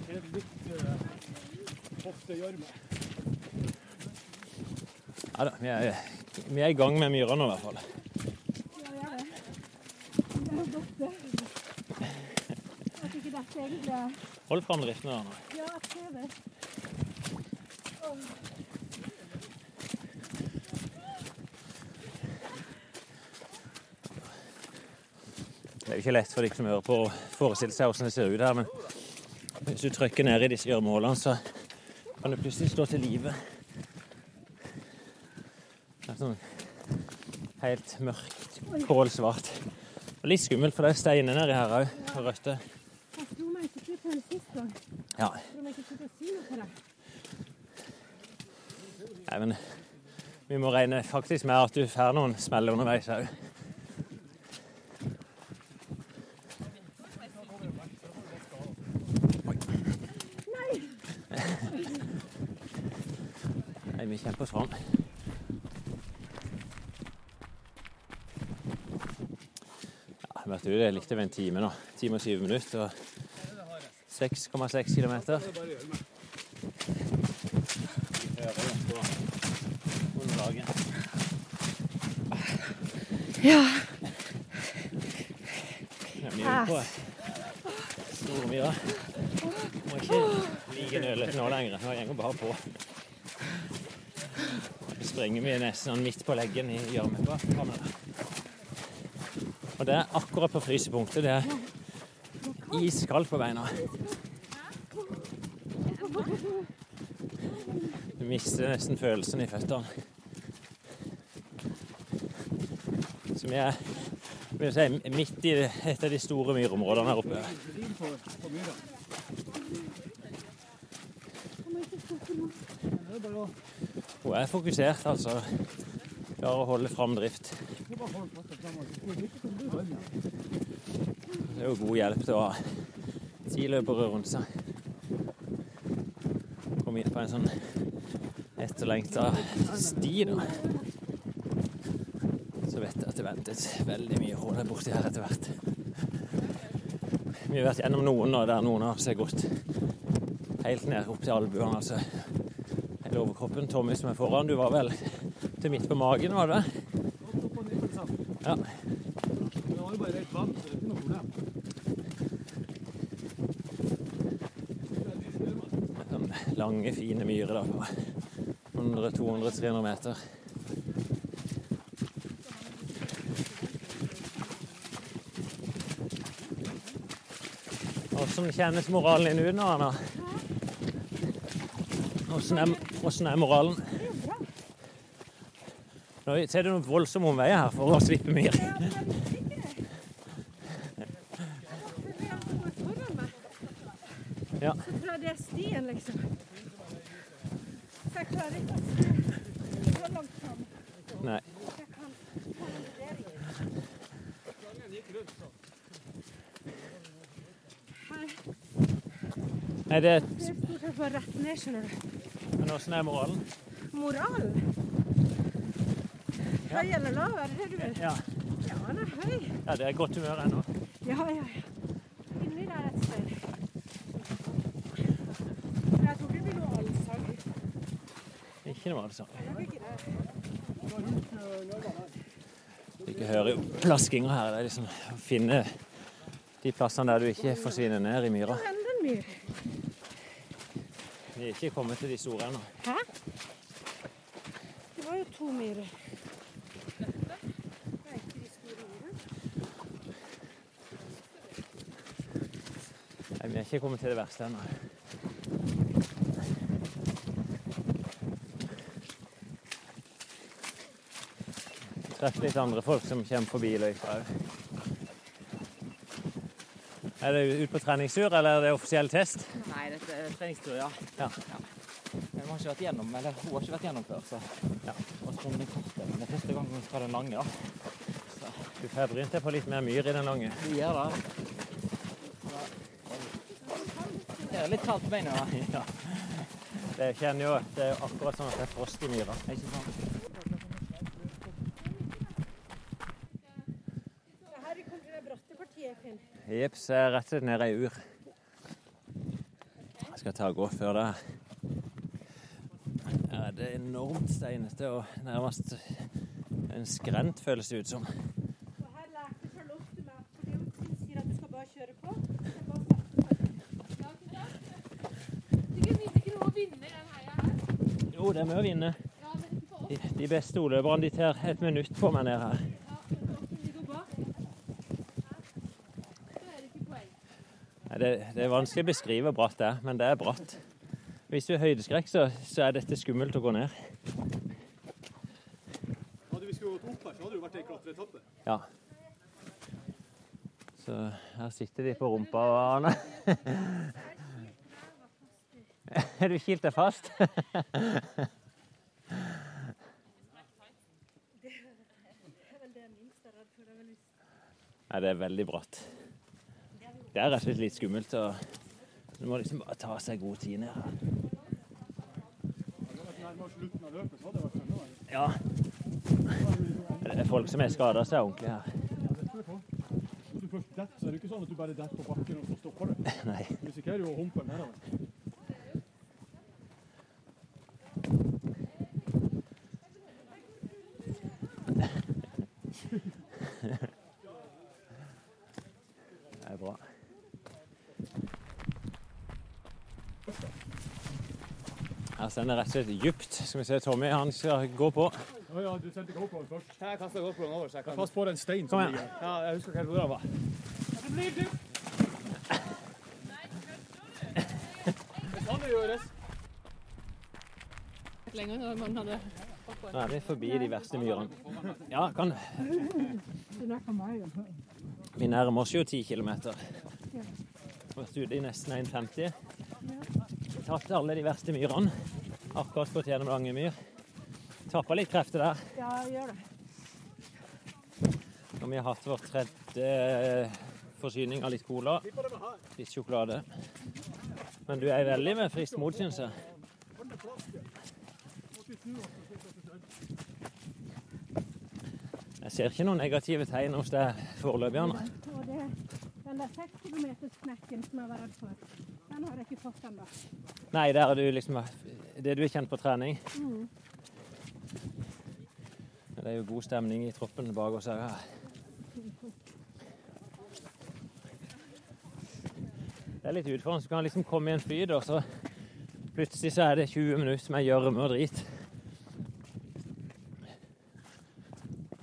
Det litt uh, hoftegjørme. Ja da, vi er, vi er i gang med myra nå i hvert fall. At ikke dette egentlig Hold framdriften der nå. Ja, jeg ser det. Det er jo ikke lett for de som hører på å forestille seg hvordan det ser ut her, men hvis du trykker ned i disse gjørmehullene, så kan du plutselig stå til live. Det er sånn helt mørkt, kålsvart. Og litt skummelt, for det er steiner nedi her òg, og røtter. Deg. Nei, men vi må regne faktisk med at du får noen smeller underveis òg. Nei, vi kjemper oss fram. Ja, jeg du det? Jeg likte over en time nå. Time og syv minutter. Og 6,6 kilometer. Underlaget. Ja. Store myra. Må ikke like nølete nå lenger. Nå går bare på. Så springer vi nesten sånn midt på leggen i gjørmekannet. Og det er akkurat på frysepunktet. Det er iskaldt på beina. Du mister nesten følelsen i føttene. Vi er vil si, midt i et av de store myrområdene her oppe. Hun er fokusert, altså. Klarer å holde framdrift. Det er jo god hjelp til å ha ti løpere rundt seg. Kom inn på en sånn etterlengta sti, da. Så vet jeg at det ventet veldig mye hull borti her etter hvert. Vi har vært gjennom noen, nå der noen har seg gått helt ned opp til albuene. altså hele overkroppen. Tommy som er foran, du var vel til midt på magen, var det? Ja. Men han er jo bare helt vant, så det er ikke noe problem. Sånn lange, fine myrer på 100, 200, 300 meter. Hvordan kjennes moralen din ut nå, Anna? Hvordan er, er moralen? Nå ser det noen voldsomme omveier her for å slippe myr. Ja. Så tror jeg det er stien, liksom. Så jeg klarer ikke å se så langt fram. Nei. Jeg kan ta en vurdering. Her, Er det det rett ned, skjønner du. Men hvordan er moralen? Moralen? Høy eller lav, er det det du vil? Ja. Ja, den er høy. ja, det er godt humør ennå. Ja, ja, ja. Inni der et sted. Jeg tror det blir noe allsang. Ikke noe altså. Jeg ikke. Du hører jo plaskinga her. Det er liksom å finne de plassene der du ikke forsvinner ned i myra. Det er en myr? Er ikke kommet til de store ennå. Hæ? Det var jo to myrer. Er. Nei, vi er ikke kommet til det verste ennå. Treffer litt andre folk som kommer forbi løypa òg. Er det ut på treningstur, eller er det offisiell test? Nei, dette er treningstur, ja. Ja. Men vi har ikke vært gjennom, eller hun har ikke vært gjennom før, så Ja. Og så kommer den korte. Men det er første gang hun skal den lange, da. Du får brynt deg på litt mer myr i den lange. Vi gjør det. Det er litt kaldt på beina. Ja. Det kjenner jo Det er akkurat sånn at det er frost i myra. Ikke sant? Jepp, så er jeg rett og slett nede i ur. Skal ta og gå før det. Her er det enormt steinete og nærmest en skrent, føles det ut som. Og her lærte Charlotte meg sier at du skal bare kjøre på. Jo, det er med å vinne. De beste oløperne de tar et minutt på meg ned her. Ja, men for oss som ligger bak. Så er det ikke poeng. Nei, Det, det er vanskelig å beskrive bratt det er, men det er bratt. Hvis du er høydeskrekk, så, så er dette skummelt å gå ned. Hadde vi skulle gått opp her, så hadde det vært en klatreetappe. Ja. Så her sitter de på rumpa og Arne. Er du kilt deg fast? Nei, det er veldig bratt. Det er rett og slett litt skummelt. og Du må liksom bare ta seg god tid ned her. Så det. Ja. Det er folk som er skada seg ordentlig her. Det. Hvis du først detter, så er det ikke sånn at du bare detter på bakken og så stopper. Nei. Du risikerer jo å humpe nedover. Det er bra. Her er rett og slett dypt. Skal vi se, Tommy han skal gå på. Ja, ja, du sendte GoProen først. Jeg kasta GoPro-en over, så jeg kan Pass på den steinen som ligger. Ja, jeg husker ikke hvor den var. Det kan det gjøres. Lenger når man hadde Nå er vi forbi de verste myrene. Ja, kan Vi nærmer oss jo 10 km. Vært ute i nesten 1,50. Tatt alle de verste myrene. Akkurat gått gjennom lange myr. Tappa litt krefter der. Ja, gjør det. Og vi har hatt vår tredje forsyning av litt cola. Litt sjokolade. Men du er veldig med friskt mot, syns jeg. Jeg ser ikke noen negative tegn hos deg foreløpig. Den der 6 km-knekken som jeg var redd for, den har jeg ikke fått ennå. Nei, der er du liksom Det du er kjent på trening. Mm. Det er jo god stemning i troppen bak oss her. Det er litt utfordrende. Du kan liksom komme i en flyt, og så plutselig så er det 20 minutter med gjørme og drit.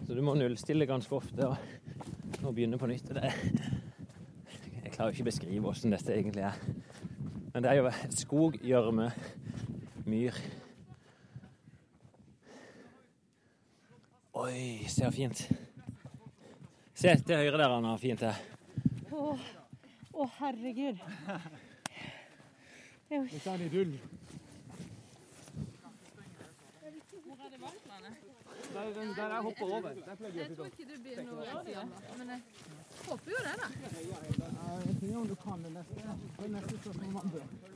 Så du må nullstille ganske ofte og, og begynne på nytt. Det, jeg klarer ikke å beskrive hvordan dette egentlig er. Men det er jo skog, gjørme, myr. Oi, se så fint. Se til høyre der, Anna. Fint her. Å, å, herregud. Det er jo Hvis Hvor er idyll. Der, den, der jeg hopper over. Der Jeg tror ikke du blir noe av det, men jeg håper jo det, da. Jeg vet ikke om du kan det neste, det neste spørsmål man andre.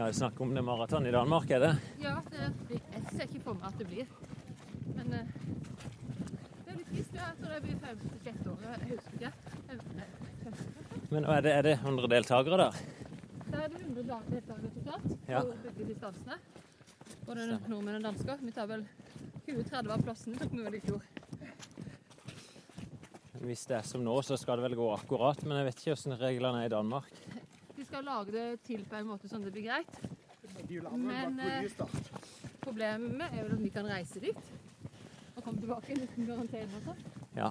Ja, Snakk om det maraton i Danmark, er det? Ja, det, jeg ser ikke for meg at det blir. Men uh, det er litt trist. Jeg tror det blir femte-sjette år. Jeg husker ikke. Jeg- Men er det, er det 100 deltakere der? Da er det 100 dager deltakere totalt Ja. på begge distansene. Både nordmenn og dansker. Vi tar vel 20-30 av plassene tok vi vel i fjor. Hvis det er som nå, så skal det vel gå akkurat. Men jeg vet ikke hvordan reglene er i Danmark. Skal lage det til på en måte sånn det blir greit. Men eh, problemet er vel at vi kan reise dit og komme tilbake uten karantene og sånn. Ja.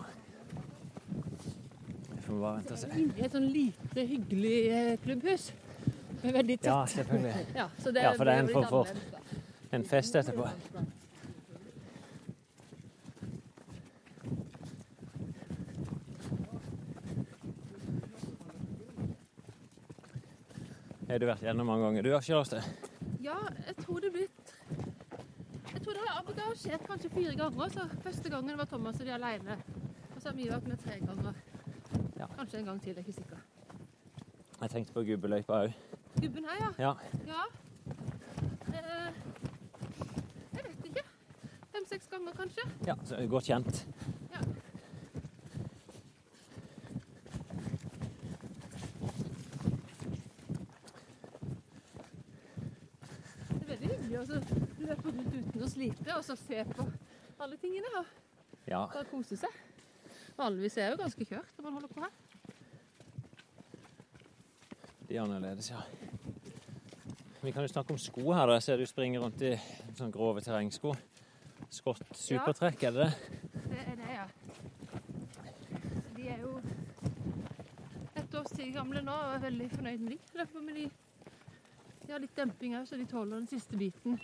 Det får bare vente og se. Inne i et sånn lite, hyggelig eh, klubbhus. Veldig tett. Ja, selvfølgelig. Ja, så det, Ja, for det er en form for-. En fest etterpå. Har du vært gjennom mange ganger, du, Kjæreste? Ja, jeg tror det blitt Jeg tror det har det har skjedd kanskje fire ganger. Så første gangen var Thomas og de alene. Og så har vi vært med tre ganger. Ja. Kanskje en gang til, jeg er ikke sikker. Jeg tenkte på gubbeløypa òg. Gubben her, ja. Ja. ja. Eh, jeg vet ikke. Fem-seks ganger, kanskje. ja, så godt kjent. Ja. Det er veldig hyggelig å så løpe rundt uten å slite, og så se på alle tingene og Ja. bare kose seg. Vanligvis er jeg jo ganske kjørt når man holder på her. De er annerledes, ja. Vi kan jo snakke om sko her. da. Jeg ser du springer rundt i sånn grove terrengsko. Skott supertrekk, er det det? Det er det, ja. De er jo et års tid gamle nå og er veldig fornøyd med de. Løper med de. De har litt demping òg, så de tåler den siste biten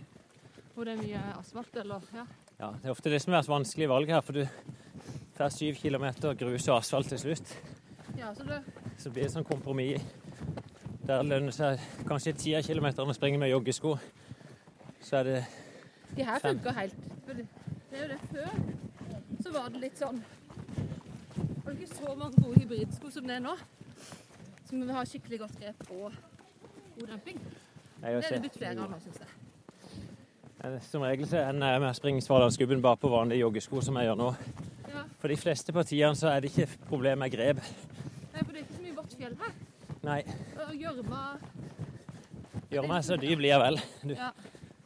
hvor det er mye asfalt. Eller, ja. Ja, Det er ofte det som er så vanskelig valg her, for du tar syv kilometer grus og asfalt til slutt. ja, så det, Så blir det sånn kompromiss. Der lønner det seg kanskje ti av kilometerne å springe med joggesko. Så er det de her Fem. funker helt. For det, det er jo det før. Så var det litt sånn Var er ikke så mange gode hybridsko som det er nå? Som vil skikkelig godt grep på god demping. Det er det blitt flere av nå, syns jeg. Som regel så ender jeg med å springe Svalandsgubben bare på vanlige joggesko, som jeg gjør nå. Ja. For de fleste partiene så er det ikke problem med grep. Nei, for det er ikke så mye vått fjell her. Nei, Og gjørma gjør meg så dyp blir jeg vel. Du, Ja.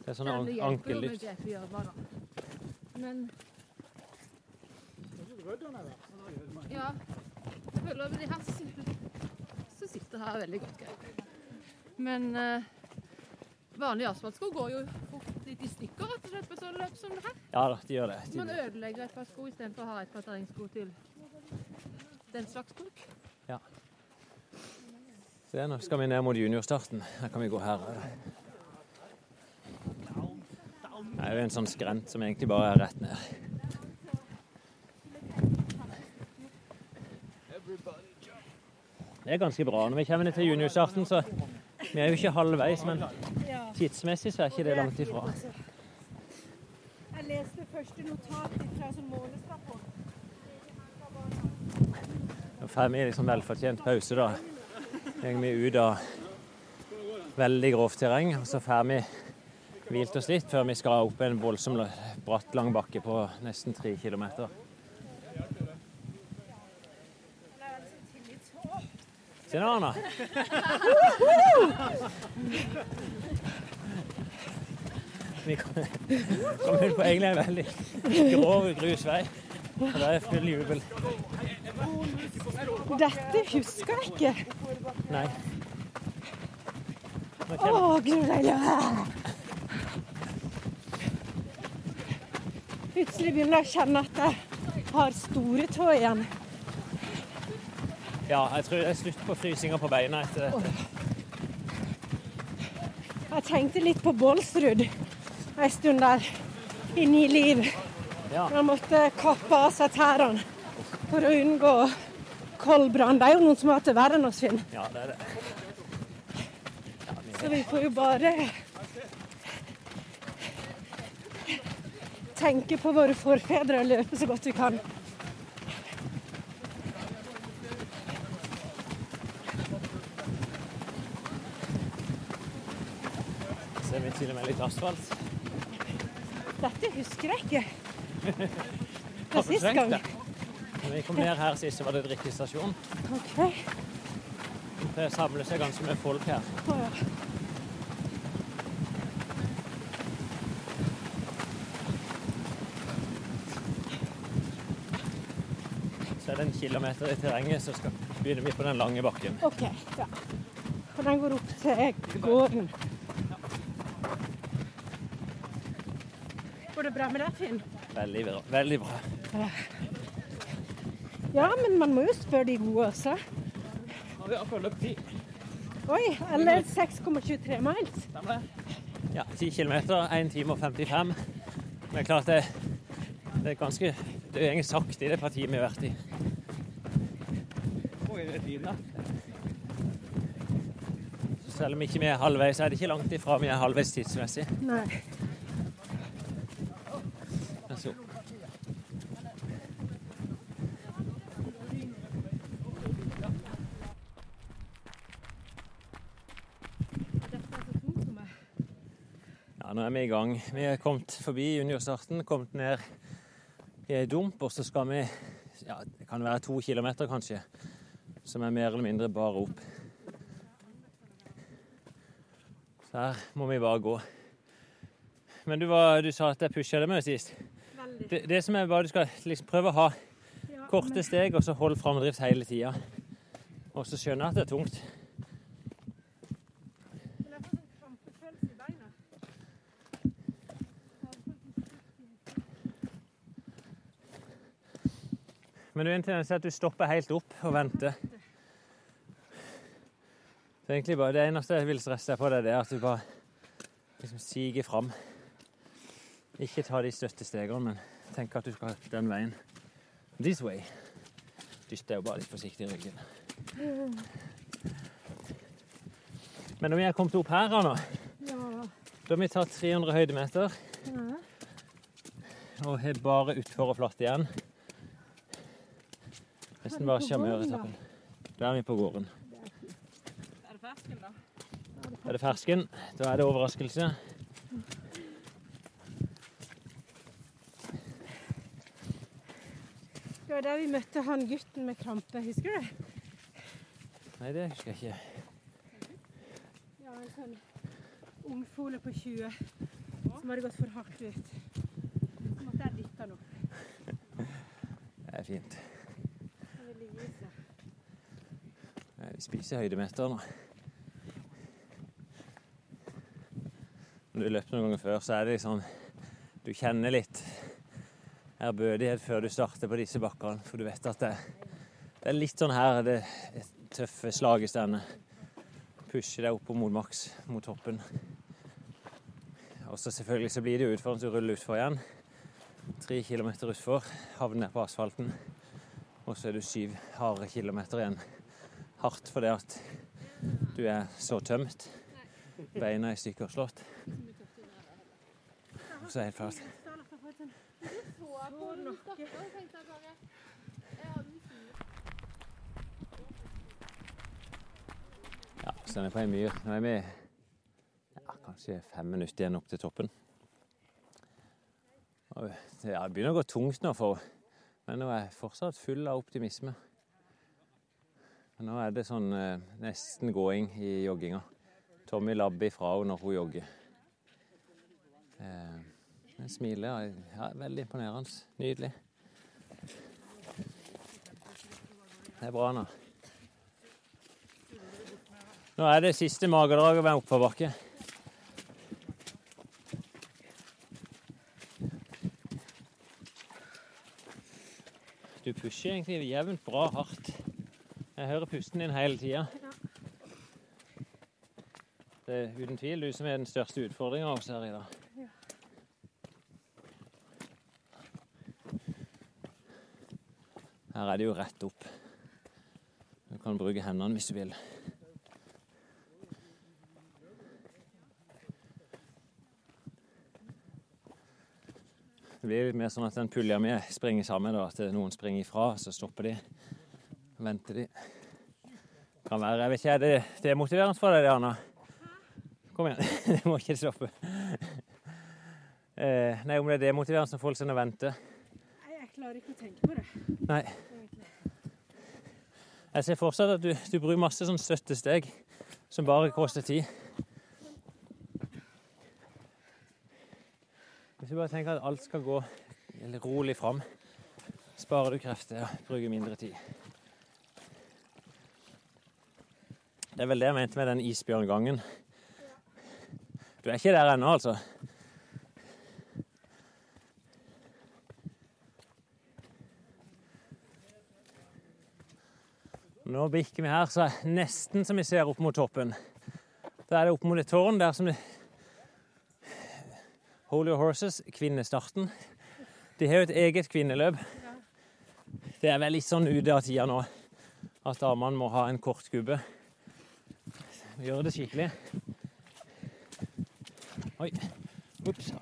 Det er sånn ankellykt. gjørma, da. Men Ja. Jeg føler at de her som- sitter her, er veldig godt grep. Men uh, vanlige asfaltsko går jo fort stikker i stykker, rett og slett, på sånne løp som det her. Ja da, de gjør det. Man ødelegger et par sko istedenfor å ha et par terrengsko til den slags bruk. se, nå skal vi ned mot juniorstarten. Her kan vi gå her. Det er jo en sånn skrent som egentlig bare er rett ned. Det er ganske bra. Når vi kommer ned til juniorstarten, så Vi er jo ikke halvveis, men tidsmessig så er ikke det langt ifra. Jeg leste første notat fra sånn målestapport. Nå får vi liksom velfortjent pause, da. Går vi ut av veldig grovt terreng, og så får vi hvilt oss litt før vi skal opp en voldsom bratt, lang bakke på nesten tre kilometer. Se nå, Anna. Vi kom, kom på egentlig en veldig grov grusvei. Og det er full jubel. Dette husker jeg ikke. Nei. Å, kommer- gud deilig. Plutselig begynner jeg å kjenne at jeg har store tå igjen. Ja, jeg tror det er slutt på frysinga på beina etter dette. Jeg tenkte litt på Bålsrud en stund der i Ni liv. Ja. Man måtte kappe av seg tærne for å unngå koldbrann. Det er jo noen som har hatt det verre enn oss, Finn. Ja, det er det. Så vi får jo bare tenke på våre forfedre og løpe så godt vi kan. Ser er til og med litt asfalt. Dette husker jeg ikke. Fra sist gang. Når vi kom ned her sist, var det drikkestasjon. Okay. Det samler seg ganske mye folk her. Ja. Så er det en kilometer i terrenget, så skal begynner vi på den lange bakken. OK. Ja. Og den går opp til gården. Det bra med deg, Finn? Veldig bra. Veldig bra. Ja, men man må jo spørre de gode også. Nå har vi akkurat løpt ti. Oi, eller 6,23 miles. Stemmer det? Ja, 10 kilometer, 1 time og 55. Men klart det, det er ganske Det går sakte i det partiet vi har vært i. Oi, det er tiden, da. Selv om ikke vi er halvveis, så er det ikke langt ifra vi er halvveis tidsmessig. Nei. Vær så god. Ja, nå er vi i gang. Vi er kommet forbi juniorstarten, kommet ned i ei dump, og så skal vi ja, det kan være to kilometer kanskje, som er mer eller mindre bare opp. Så her må vi bare gå. Men du, var, du sa at jeg pusha deg med sist. Det, det som er bare Du skal liksom prøve å ha korte steg, og så holde framdrift hele tida. Og så skjønner jeg at det er tungt. Men du er en tendens til at du stopper helt opp og venter. Så egentlig bare Det eneste jeg vil stresse deg på, det er at du bare liksom siger fram. Ikke ta de støtte stegene, men tenk at du skal den veien. This way. Dyst deg jo bare litt forsiktig i ryggen. Men når vi er kommet opp her nå, da har vi tatt 300 høydemeter. Og har bare utfor og flatt igjen. Nesten bare sjarmøretappen. Da er vi på gården. Er det fersken, da? Er det fersken? Da er det overraskelse. Det var der vi møtte han gutten med krampe, husker du? Nei, det husker jeg ikke. Ja, en sånn ungfole på 20 som hadde gått for hardt ut. Så måtte jeg dytte han opp. Det er fint. Han ville gi seg. Nei, Vi spiser høydemeter nå. Når du har løpt noen ganger før, så er det liksom Du kjenner litt ærbødighet før du starter på disse bakkene. For du vet at det, det er litt sånn her det tøffe slaget slagestender. Pusher deg opp mot maks, mot toppen. Og så selvfølgelig så blir det jo utfordrende å rulle utfor igjen. Tre kilometer utfor, havner på asfalten. Og så er du syv harde kilometer igjen. Hardt fordi at du er så tømt. Beina er i stykker slått. Så er det helt flatt. Ja, så den er på ei myr. Nå er vi ja, kanskje fem minutter igjen opp til toppen. Det begynner å gå tungt nå, for, men nå er jeg fortsatt full av optimisme. Nå er det sånn eh, nesten gåing i jogginga. Tommy labber ifra henne når hun jogger. Eh, men smiler. Ja, veldig imponerende. Nydelig. Det er bra nå. Nå er det siste magedraget ved oppoverbakke. Du pusher egentlig jevnt bra hardt. Jeg hører pusten din hele tida. Det er uten tvil du som er den største utfordringa oss her i dag. Her er det jo rett opp. Du kan bruke hendene hvis du vil. Det blir litt mer sånn at den pulja mi springer sammen, da, at noen springer ifra, så stopper de. Venter de. Kan være, jeg vet ikke, det, det er motiverende for deg, Anna? Kom igjen. Det må ikke stoppe. Eh, nei, om det er demotiverende for folk som venter. Nei, jeg klarer ikke å tenke på det. Nei. Jeg ser fortsatt at du, du bruker masse sånn støttesteg som bare koster tid. Hvis du bare tenker at alt skal gå rolig fram, sparer du krefter og bruker mindre tid. Det er vel det jeg mente med den isbjørngangen. Du er ikke der ennå, altså. Nå bikker vi her, så er det nesten som vi ser opp mot toppen. Da er det opp mot et tårn der som det Holy Horses, kvinnestarten. De har jo et eget kvinneløp. Det er vel litt sånn ute av tida nå at damene må ha en kort gubbe. Gjør det skikkelig. Oi. Ops.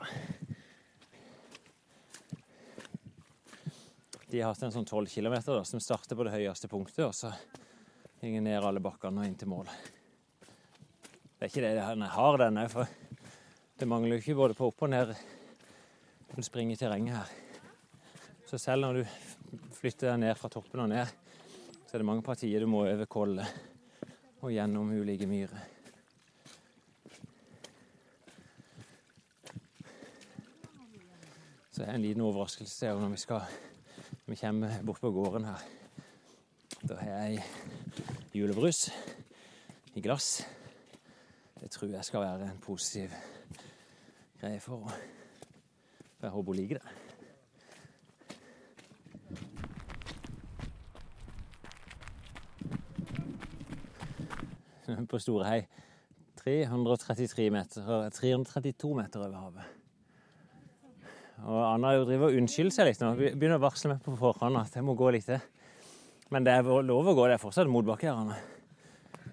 De har hatt en sånn 12 km da, som starter på det høyeste punktet, og så går ned alle bakkene og inn til mål. Det er ikke det den har, den er, for det mangler jo ikke både på opp og ned. Du springer terrenget her. Så selv når du flytter ned fra toppen og ned, så er det mange partier du må over kollet og gjennom ulike myrer. Så det er en liten overraskelse er når vi skal vi kommer bort på gården her. Da har jeg julebrus i glass. Det tror jeg skal være en positiv greie for henne. Jeg håper hun liker det. På Storehei 333 meter, 332 meter over havet. Og Anna jo driver og unnskylder seg litt nå. Begynner å varsle meg på forhånd at jeg må gå litt til. Men det er lov å gå. Det er fortsatt motbakke her. Anna.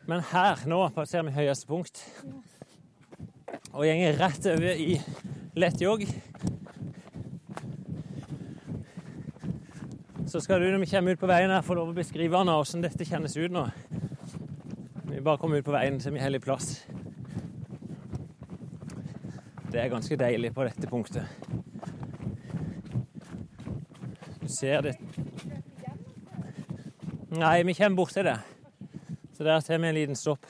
Men her nå passerer vi høyeste punkt. Og gjenger rett over i lett jogg. Så skal du når vi kommer ut på veien her få lov å beskrive Anna, hvordan dette kjennes ut nå. Vi bare kommer ut på veien, er vi hellig plass. Det er ganske deilig på dette punktet. Du ser det Nei, vi kommer borti det. Så der tar vi en liten stopp.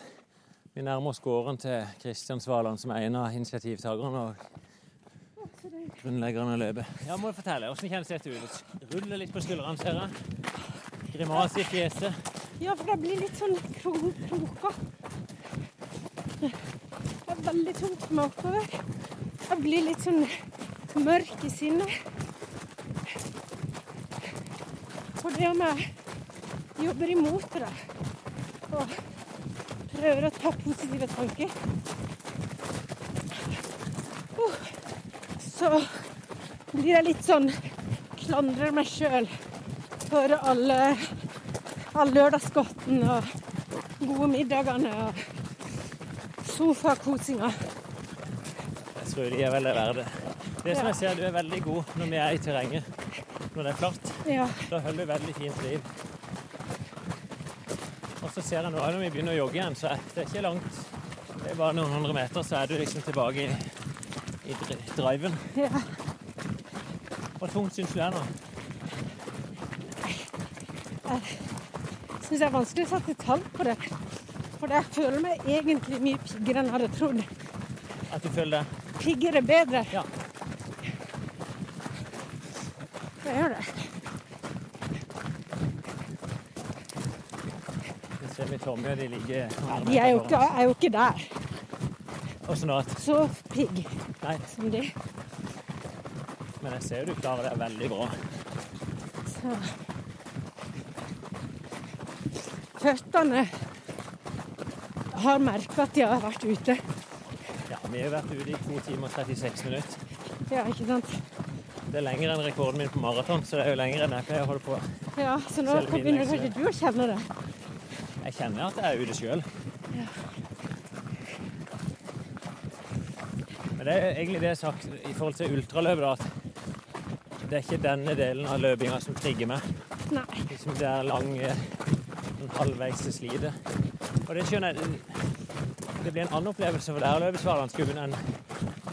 Vi nærmer oss gården til Kristian Svaland, som er en av initiativtakerne og grunnleggerne av løpet. Ja, må du fortelle. Hvordan kjennes dette ut? Ruller litt på skuldrene, ser jeg. Grimase i fjeset. Ja, for det blir litt sånn kro- kroker. Det er veldig tungt med oppover. Jeg blir litt sånn mørk i sinnet. For det om jeg jobber imot det og prøver å ta positive tanker, så blir jeg litt sånn Klandrer meg sjøl for alle all lørdagsgodten og gode middagene og sofakosinga. Jeg tror de er veldig verdt det. Det som jeg ser, du er veldig god når vi er i terrenget. Når det er flatt. Ja. Da holder du veldig fint liv. Og så ser jeg nå når vi begynner å jogge igjen, så er det ikke langt. Det er bare noen hundre meter, så er du liksom tilbake i, i driven. ja. Hvor tungt syns du det er nå? Syns jeg er vanskelig å sette tall på det. For jeg føler meg egentlig mye piggere enn jeg hadde trodd. At du føler det? Piggere bedre. Ja. Jeg gjør det. Du ser vi Tommy, de ligger De er jo ikke, er jo ikke der. Åssen da? Så pigg Nei, som de. men jeg ser jo du klarer det veldig bra. Så. Føttene har merka at de har vært ute. Ja, vi har vært ute i 2 timer og 36 minutter. Ja, ikke sant? Det er lenger enn rekorden min på maraton, så det er jo lenger enn jeg pleier å holde på. Ja, Så nå Selv begynner kanskje du å kjenne det. Jeg kjenner at jeg er ute sjøl. Men det er egentlig det jeg har sagt i forhold til ultraløpet, da, at det er ikke denne delen av løpinga som trigger meg. Nei. Liksom det er lang, halvveis til slitet. Og det skjønner jeg. det blir en annen opplevelse for deg å løpe Svalandsgubben enn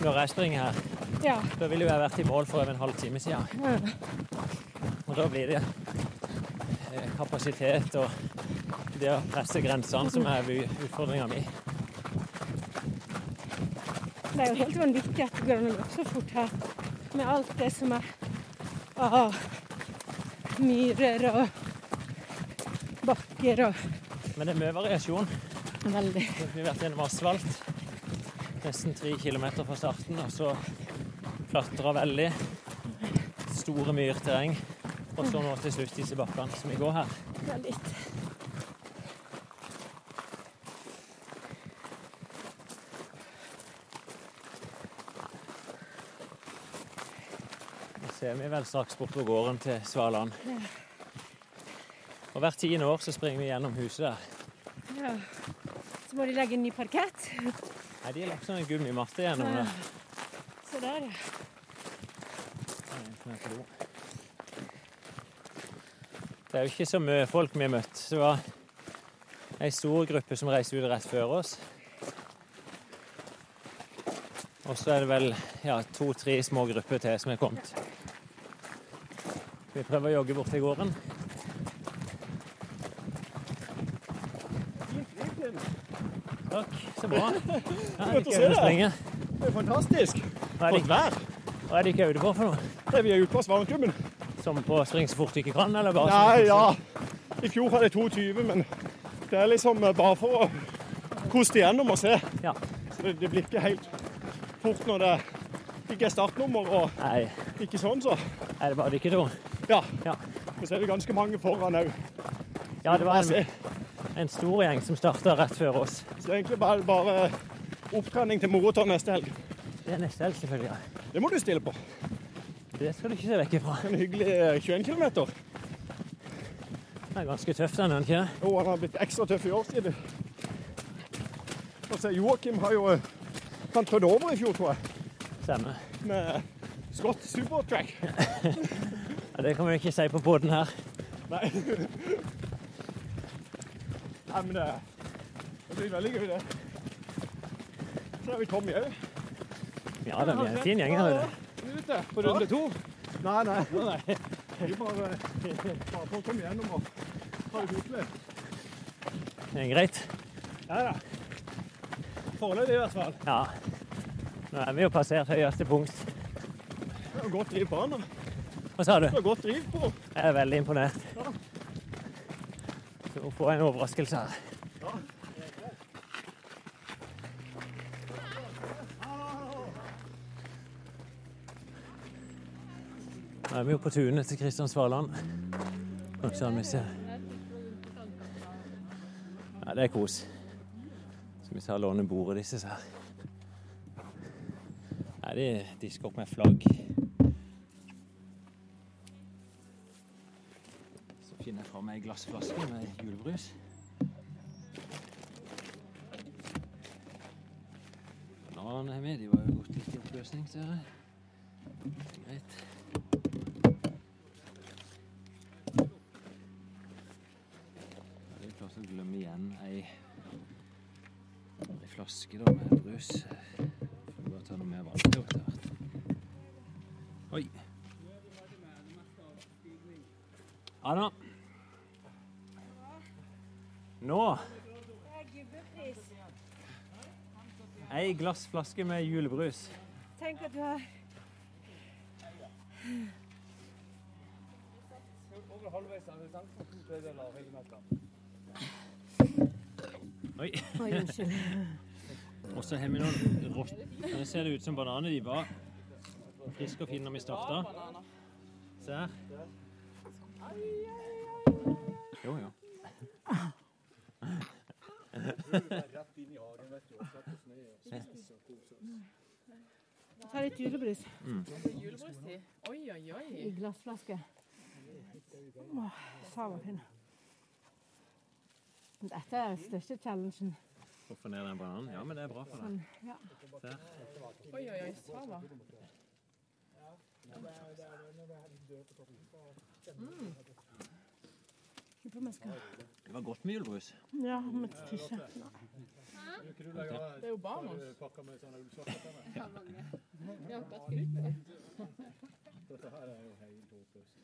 når jeg springer her. Ja. Da ville jeg vært i mål for over en halv time siden. Og da blir det eh, kapasitet og det å presse grensene som er utfordringa mi. Det er jo helt vanvittig at det går an å løpe så fort her. Med alt det som er av myrer og bakker og Men det er mye variasjon. Veldig. Vi har vært gjennom asfalt. Nesten tre kilometer fra starten, og så klatra veldig. Store myrterreng. Og så nå til slutt disse bakkene som vi går her. Ja, litt. Ser vi vel straks bort på gården til Svaland. Ja. Og hvert tiende år så springer vi gjennom huset der. Ja. Så må de legge en ny parkett. Nei, de har lagt sånn en gummimatte gjennom der. Se der, ja. Det er jo ikke så mye folk vi har møtt. Det var ei stor gruppe som reiste ut rett før oss. Og så er det vel ja, to-tre små grupper til som er kommet. Vi prøver å jogge bort til gården. Takk. Så bra. Ja, Godt å se deg. Det er fantastisk. Er det- Flott vær. Hva er det ikke ute på for noe? Det vi er ute på Svaneklubben. Som på spring så fort du ikke kan, eller bare Nei, ja. I fjor hadde jeg 22, men det er liksom eh, bare for å koste igjennom og se. Ja. Så det, det blir ikke helt fort når det ikke er startnummer og Nei. ikke sånn, så. Er det bare dere to? Ja. Ja. Og så er det ganske mange foran òg. Ja, det var en, en stor gjeng som starta rett før oss. Så det er egentlig bare, bare opptrening til moroton neste helg. Det er neste helg, selvfølgelig. ja. Det må du stille på. Det skal du ikke se vekk ifra. En hyggelig eh, 21 km. Det er ganske tøft, den, er den ikke? Jo, han har blitt ekstra tøff i år, sier du. Altså, Joakim har jo eh, Han trødde over i fjor, tror jeg, Stemmer. med Scott Supertrack. Ja, det kan vi ikke si på båten her. Nei. Det, det blir veldig gøy, det. Så har vi Tommy òg. Ja, det blir en fin gjeng her. Ute på runde to. Nei, nei. nei. Vi bare, bare får komme gjennom og ha det koselig. Det er greit. Ja da. Foreløpig i hvert fall. Ja. Nå er vi jo passert høyeste punkt. Det er godt driv på han. da. Hva sa du? Det er godt driv på. Jeg er veldig imponert. Får jeg en overraskelse her. Nå er vi jo på tunet til Kristian Svaland. Ja, det er kos. Skal vi ta låne bordet deres her. Nei, de disker opp med flagg. Så jeg fram ei glassflaske med julebrus. Bananene er med, de var jo gått litt i oppløsning, ser jeg. Greit. Er det klart å glemme igjen ei, ei flaske da, med brus. Får bare ta noe mer vann til etter hvert. Oi. Anna. Nå ei glassflaske med julebrus. Tenk at du har Oi. Oi, unnskyld. Og så har vi noen rått... Nå ser det ut som bananer. De var friske og fine når vi starta. Se her. Jo, jo. Ta litt julebrus Mm. Oi, oi, oi. i glassflaske. Åh, fin Dette er den største challengen. Å få ned den bananen? Ja, men det er bra for deg. Sånn, ja. Der. Oi, oi, oi. Sava. Lurer på mennesker. Det var godt med julebrus. Ja, med tisje. Det er jo barn hans. Ja, mange. Jeg har akkurat skrytt. Dette her er jo helt håpløst.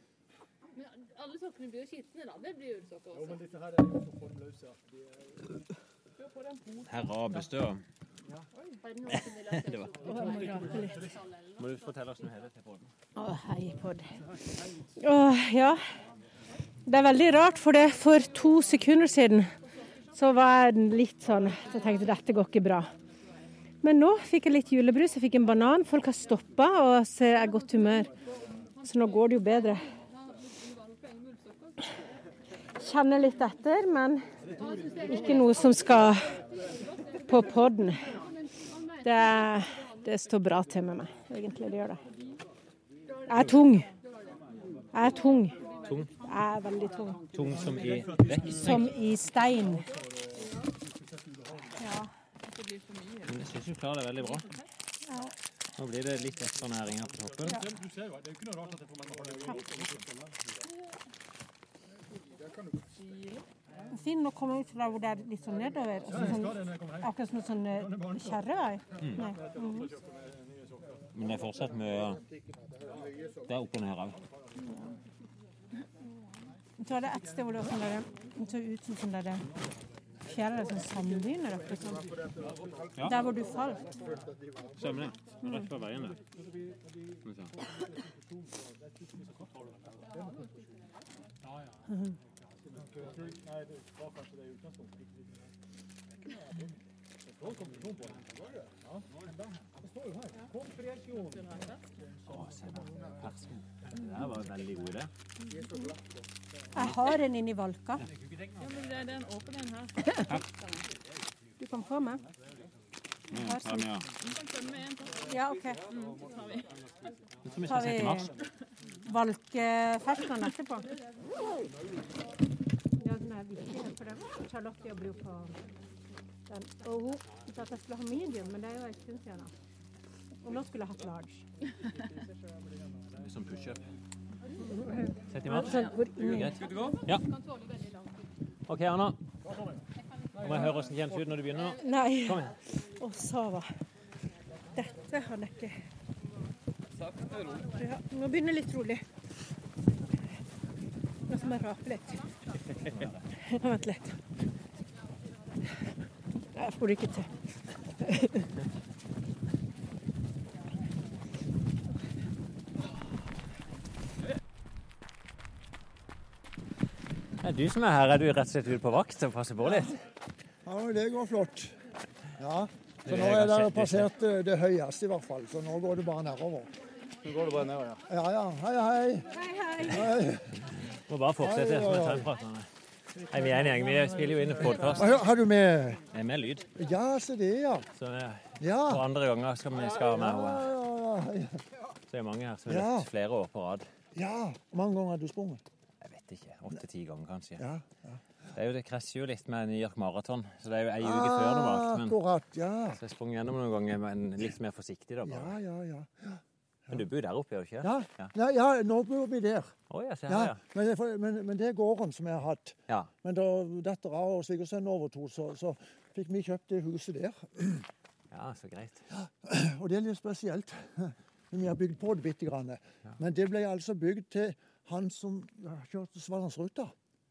Men alle sokkene blir jo skitne, da. Det blir ullsokker Jo, men også. disse her er jo så formløse at de er Prøv på den poten. Her rabes det, var- må. Må du fortelle oss noe hele til podden? Å, hei, pod. Å, ja. Det er veldig rart, for det for to sekunder siden så var jeg litt sånn Jeg tenkte dette går ikke bra. Men nå fikk jeg litt julebrus, jeg fikk en banan. Folk har stoppa og så er jeg i godt humør. Så nå går det jo bedre. Kjenner litt etter, men ikke noe som skal på podden. Det, det står bra til med meg, egentlig. Det gjør det. Jeg er tung. Jeg er tung. Tung? Er veldig tung. Tung som i vekt? Som i stein. Ja. Men jeg syns du klarer det veldig bra. Nå blir det litt ekstra næring her på toppen. Du ser jo, det er jo ikke noe rart at jeg får meg Finn, nå kommer vi til der hvor det er litt sånn nedover. og så sånn, akkurat som en sånn eh, kjerrevei. Mm. Mm. Men det er fortsatt mye Det er opp og ned òg. Så er det et sted hvor det var sånn der, så ut som sånn der fjell eller sånn sanddyner oppe. Sånn. Ja. Der hvor du falt. Stemmer det. Rett fra veien der. Skal vi se. Var. Å, se der. Fersken. Det der var en veldig god idé. Jeg har en inni valka. Ja, men det er den åpne den her. Du kan få med. Mm, ta med, ja. Ja, OK. Så tar vi valkeferskene etterpå. Ja, den er viktig, for den Charlotte jobber jo på den. Og hun sa at jeg skulle ha medium, men det er jo en stund siden. Og nå skulle jeg hatt large. Som pushup. Se i inni. Greit. Ja. OK, Anna. Nå må jeg høre hvordan det kjennes ut når du begynner. Nei. Kom igjen. Å, Sava. Dette har jeg ikke ja, Nå begynner litt rolig. Nå skal jeg rape litt. Vent litt. Jeg får det ikke til. Du som er her. Er du rett og slett ute på vakt og passer på litt? Ja, det går flott. Ja. Så nå er det passert eh, det høyeste i hvert fall, så nå går det bare nedover. Nå går det bare nedover, ja. Ja ja, hei hei. Hei. Må bare fortsette som en tømpraterne. Nei, vi er en gjeng. Vi spiller jo inn podkast. Har har du med Er Med lyd. Ja, se det, ja. Så eh, Ja. for andre ganger skal vi skal med henne. ja, ja. Så det er mange her som har løpt flere år på rad. ja. Hvor mange ganger har du sprunget? Vet ikke. Åtte-ti ganger, kanskje. Ja. Det, er jo, det krasjer jo litt med New York Marathon, så det er jo ei uke før normalt. Men, Akkurat, ja. så jeg sprang gjennom noen ganger, men litt mer forsiktig, da. bare. Ja, ja, ja. Men du bor der oppe, gjør du ikke? Ja, Ja. Ja nå bor vi der. Oh, ja, Ja, her, ja. men, det, men, men det er gården som jeg har hatt. Ja. Men da dattera og svigersønnen overtok, så, så fikk vi kjøpt det huset der. ja, så greit. Og det er litt spesielt. Vi har bygd på det bitte grann. Men det ble altså bygd til han som kjørte Svalandsruta.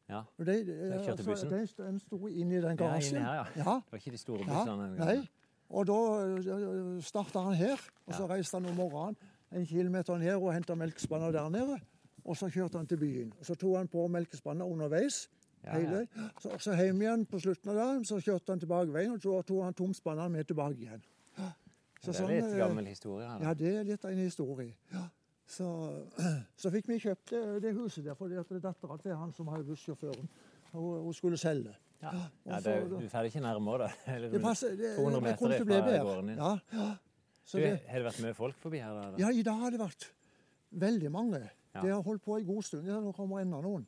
Ja. De, de, kjørte bussen? de, den sto i den Ja, garasjen. her, ja. ja. Det var ikke de store Ja, bussene. den nei. Og da starta han her, og så reiste han om morgenen en kilometer ned og henta melkespanner der nede. Og så kjørte han til byen. Og så tok han på melkespanner underveis. Ja, ja. Så, så hjem igjen på slutten av dagen, så kjørte han tilbake veien, og så tok han tomspannet med tilbake igjen. Så Det er sånn, litt sånn, gammel historie her. Ja, det er litt en historie. Ja. Så, så fikk vi kjøpt det, det huset der, fordi at dattera til han som har bussjåføren, hun, hun skulle selge. Ja. ja, Ja, så- du får det ikke nærmere, da. Det passer, det, 200 meter fra bedre. gården din. Ja, ja. Så Du, det, har det vært mye folk forbi her? da? ja, i dag har det vært veldig mange. Ja. Det har holdt på en god stund. Ja, nå kommer enda noen.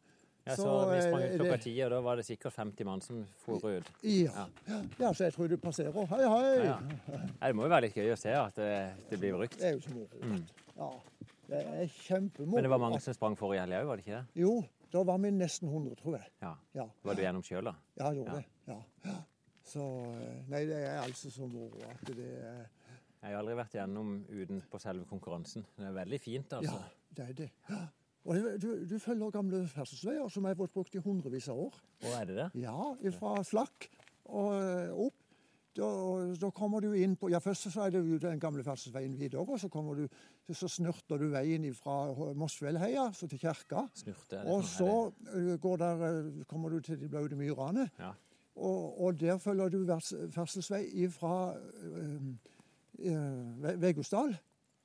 Ja, så, Så, Vi sprang eh, ut klokka ti, og da var det sikkert 50 mann som for ut. Ja. ja, så jeg tror det passerer. Hei, hei! Ja. Det må jo være litt gøy å se at det, det blir brukt. Det er jo så moro. Ja, det er kjempemoro. Men det var mange som sprang forrige helg òg, var det ikke det? Jo, da var vi nesten 100, tror jeg. Ja. Ja, Var du gjennom sjøl, da? ja gjorde Ja. det. Ja. Ja. Så eh, Nei, det er altså så moro at det er Jeg har aldri vært gjennom uten på selve konkurransen. Det er veldig fint, altså. Ja, det er det. Og du, du følger gamle ferdselsveier som har vært brukt i hundrevis av år. Og er det det? Ja, fra Flakk og eh, opp. Da, da kommer du inn på Ja, først så er det jo den gamle ferdselsveien videre, og så kommer du så snurter du veien fra Mosfjellheia til kirka. Snurte? Og så eh, går der, eh, kommer du til de blaute myrene. Ja. Og, og der følger du ferdselsvei fra uh, Vegosdal.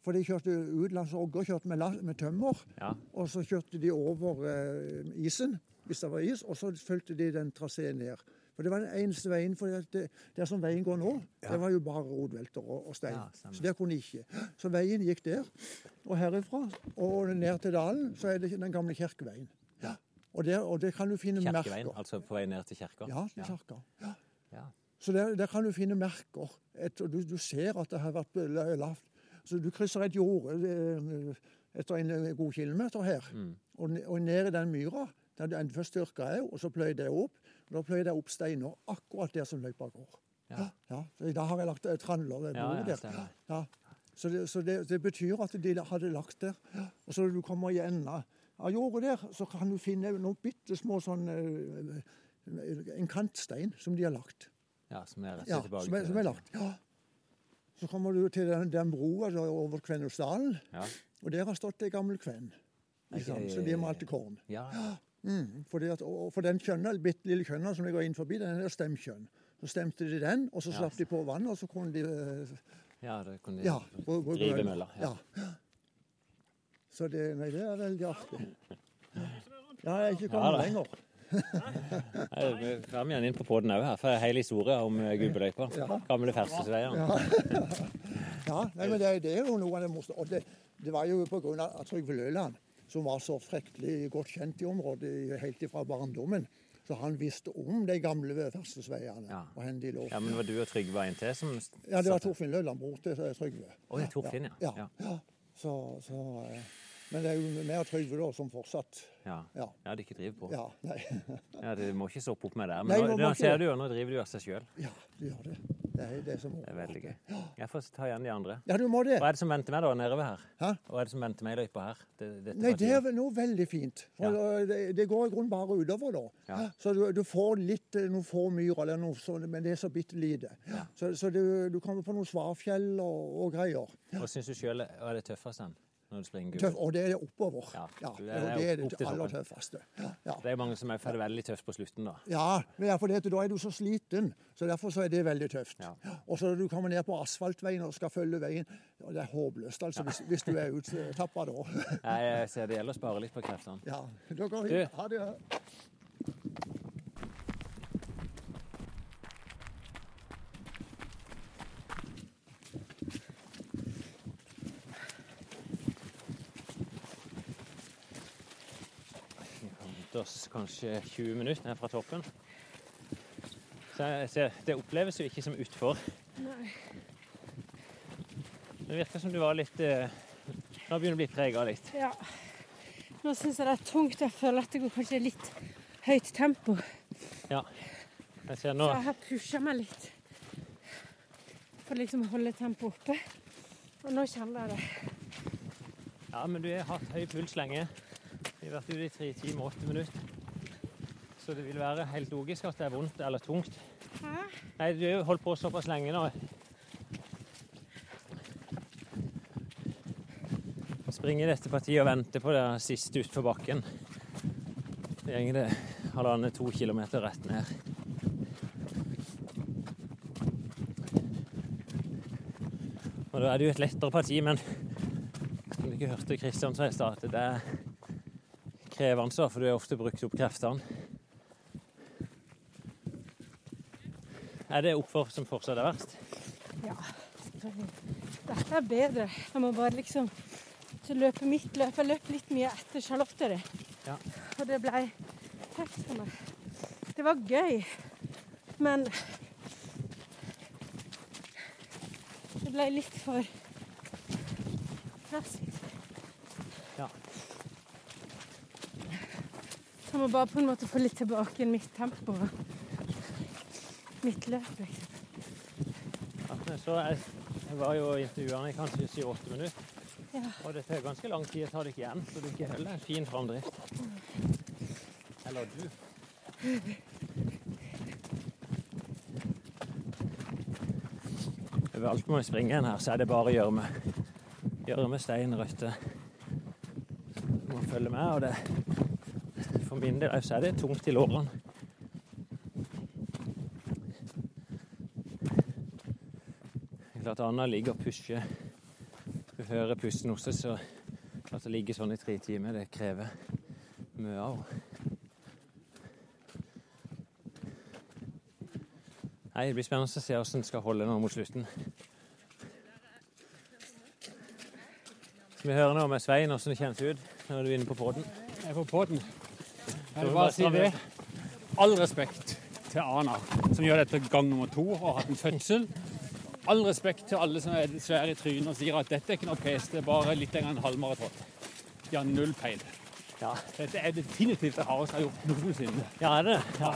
For de kjørte ut langs Ågger, kjørte med, med tømmer. Ja. Og så kjørte de over eh, isen, hvis det var is, og så fulgte de den traseen ned. For det var den eneste veien, for det, der som veien går nå, det var jo bare rodvelter og, og stein. Ja, så der kunne ikke. Så veien gikk der. Og herifra og ned til dalen så er det den gamle kirkeveien. Og der, og der kan du finne Kirkeveien, merker. altså på vei ned til kirka? Ja, til kirka. Ja. Ja. Så der, der kan du finne merker. Et, og du, du ser at det har vært lavt. Så du krysser et jorde eh, etter en eh, god kilometer her. Mm. Og, og ned i den myra, der du først dyrka jeg, og så pløyde jeg opp. Da pløyde jeg opp steiner akkurat der som løypa går. Ja. Ja, I dag har jeg lagt eh, trandler bordet Ja, ja, der. Ja. Så, det, så det, det betyr at de hadde lagt der. Og så når du kommer i enden av jordet der, så kan du finne noen bitte små sånn eh, En kantstein som de har lagt. Ja, som er Ja, som er, som er lagt. Ja. Så kommer du til den, den broa over Kvennosdalen, Ja. og der har stått ei gammel kvenn. Liksom? Så de har malt korn. korn. Ja. Mm, at, og for den kjønna, bitte lille kjønna som ligger inn forbi, den er stemkjønn. Så stemte de den, og så Ja. slapp de på vann, og så kunne de eh, ja, det kunne de ja, gå- gå- drive mølla. Ja. Ja. Så det, nei, det er veldig artig. Ja, jeg er ikke kommet ja, lenger. Vi er igjen inn på poden òg her, for det er hele historien om gubbeløypa. Ja. Gamle ferdselsveier. Ja, nei, men det, det er jo noe av det morsomme. Og det, det var jo på grunn av Trygve Løland, som var så fryktelig godt kjent i området helt fra barndommen. Så han visste om de gamle ferdselsveiene. Ja. og hen de lå. Ja, men var du og Trygve en til som Ja, det var Torfinn Løland, bror til Trygve. Å, det er Torfinn, ja. Ja. Ja. Så, så, eh, men det er jo mer Trygve da som fortsatt Ja. Ja. ja, de ikke driver på. Ja, nei. Ja, Det må ikke stoppe opp med det. Nei, Men nå, nå ser du jo, nå driver du av seg sjøl. Ja, du gjør det. Det er det som Det er veldig gøy. Jeg får ta igjen de andre. Ja, du må det. Hva er det som venter meg da nedover her? Hæ? Hva er det som venter meg i løypa her? Det, Nei, det er noe veldig fint. For ja. det, det går i grunnen bare utover, da. Ja. Så du, du får litt eh, noen få myr, eller noe sånt, men det er så bitte lite. Så, så du, du kommer på noen svarfjell og, og greier. Hva syns du sjøl er det tøffeste når du springer Tøff, og det er oppover. Ja, Ja, det er det er det aller tøffeste. Ja. Det er mange som får det veldig tøft på slutten, da. Ja, men det, da er du så sliten, så derfor så er det veldig tøft. Og så når du kommer ned på asfaltveien og skal følge veien, det er håpløst altså, hvis, hvis du er uttappa da. Nei, Jeg ser det gjelder å spare litt på kreftene. Ja, da går Du. vi. Ha det. Oss kanskje 20 minutter ned fra toppen. Så jeg ser, det oppleves jo ikke som utfor. Nei. Det virker som du var litt eh, Nå begynner du å bli prega litt. Ja. Nå syns jeg det er tungt. Jeg føler at det går kanskje litt høyt tempo. Ja. Jeg ser nå Så jeg har pusha meg litt for liksom å holde tempoet oppe. Og nå kjenner jeg det. Ja, men du har hatt høy puls lenge. Vi har vært ute i tre timer og åtte minutter. Så det vil være helt logisk at det er vondt eller tungt. Hæ? Nei, du har jo holdt på såpass lenge nå. Springe i dette partiet og vente på det siste utfor bakken. Det går det halvannen to kilometer rett ned. Og da er det jo et lettere parti, men som du ikke hørte Kristian sa i stad, det er krevende, for du har ofte brukt opp kreftene. Er det oppfor som fortsatt er verst? Ja. Dette er bedre. Jeg må bare liksom så løpe mitt løp. Jeg løp litt mye etter Charlotte. det. Ja. Og det ble tøft for meg. Det var gøy, men Det ble litt for raskt. Ja. Så jeg må bare på en måte få litt tilbake mitt tempo. mitt løp, Liksom. Så jeg, jeg var jo intervjua i kanskje syv-åtte minutter. Ja. Og det tar ganske lang tid å ta deg igjen, så du ikke holder en fin framdrift. Eller du. Overalt må jeg springe en her, så er det bare gjørme. Gjørme, stein, røtter. Må følge med, og det For min del så er det tungt i lårene. Det er klart Anna ligger og pusher. Du hører pusten også, så at det ligger sånn i tre timer, det krever mye av henne. Det blir spennende å se hvordan det skal holde nå mot slutten. Skal vi høre nå med Svein, hvordan det kjennes ut når du er inne på podden? Jeg er på podden. Jeg vil bare si det. All respekt til Ana, som gjør dette gang nummer to og har hatt en fødsel. All respekt til alle som er svære i trynet og sier at dette er ikke noe pes, det er bare litt engang enn en halvmaraton. De har null peil. Ja. Dette er definitivt det hardeste jeg har gjort noensinne. Ja, er det? Ja.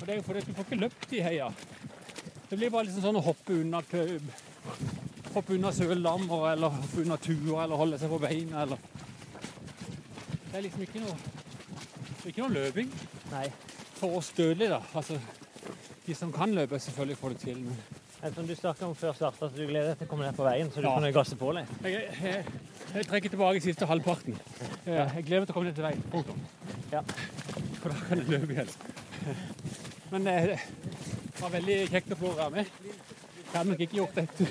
Og det er jo fordi du får ikke løpt i heia. Det blir bare liksom sånn å hoppe unna kø- Hoppe unna søldammer, eller hoppe unna tuer, eller holde seg på beina, eller Det er liksom ikke noe Ikke noe løping. Nei. For oss dødelige, da. Altså, de som kan løpe, selvfølgelig får det til. Men som du snakket om før starta, at du gleder deg til å komme ned på veien, så du Ja. kan gasse på litt. jeg, jeg, jeg trekker tilbake siste halvparten. Jeg, jeg gleder meg til å komme ned til veien. Punktum. Ja. For da kan jeg løpe igjen. Men det, det var veldig kjekt å få være med. Jeg hadde nok ikke gjort dette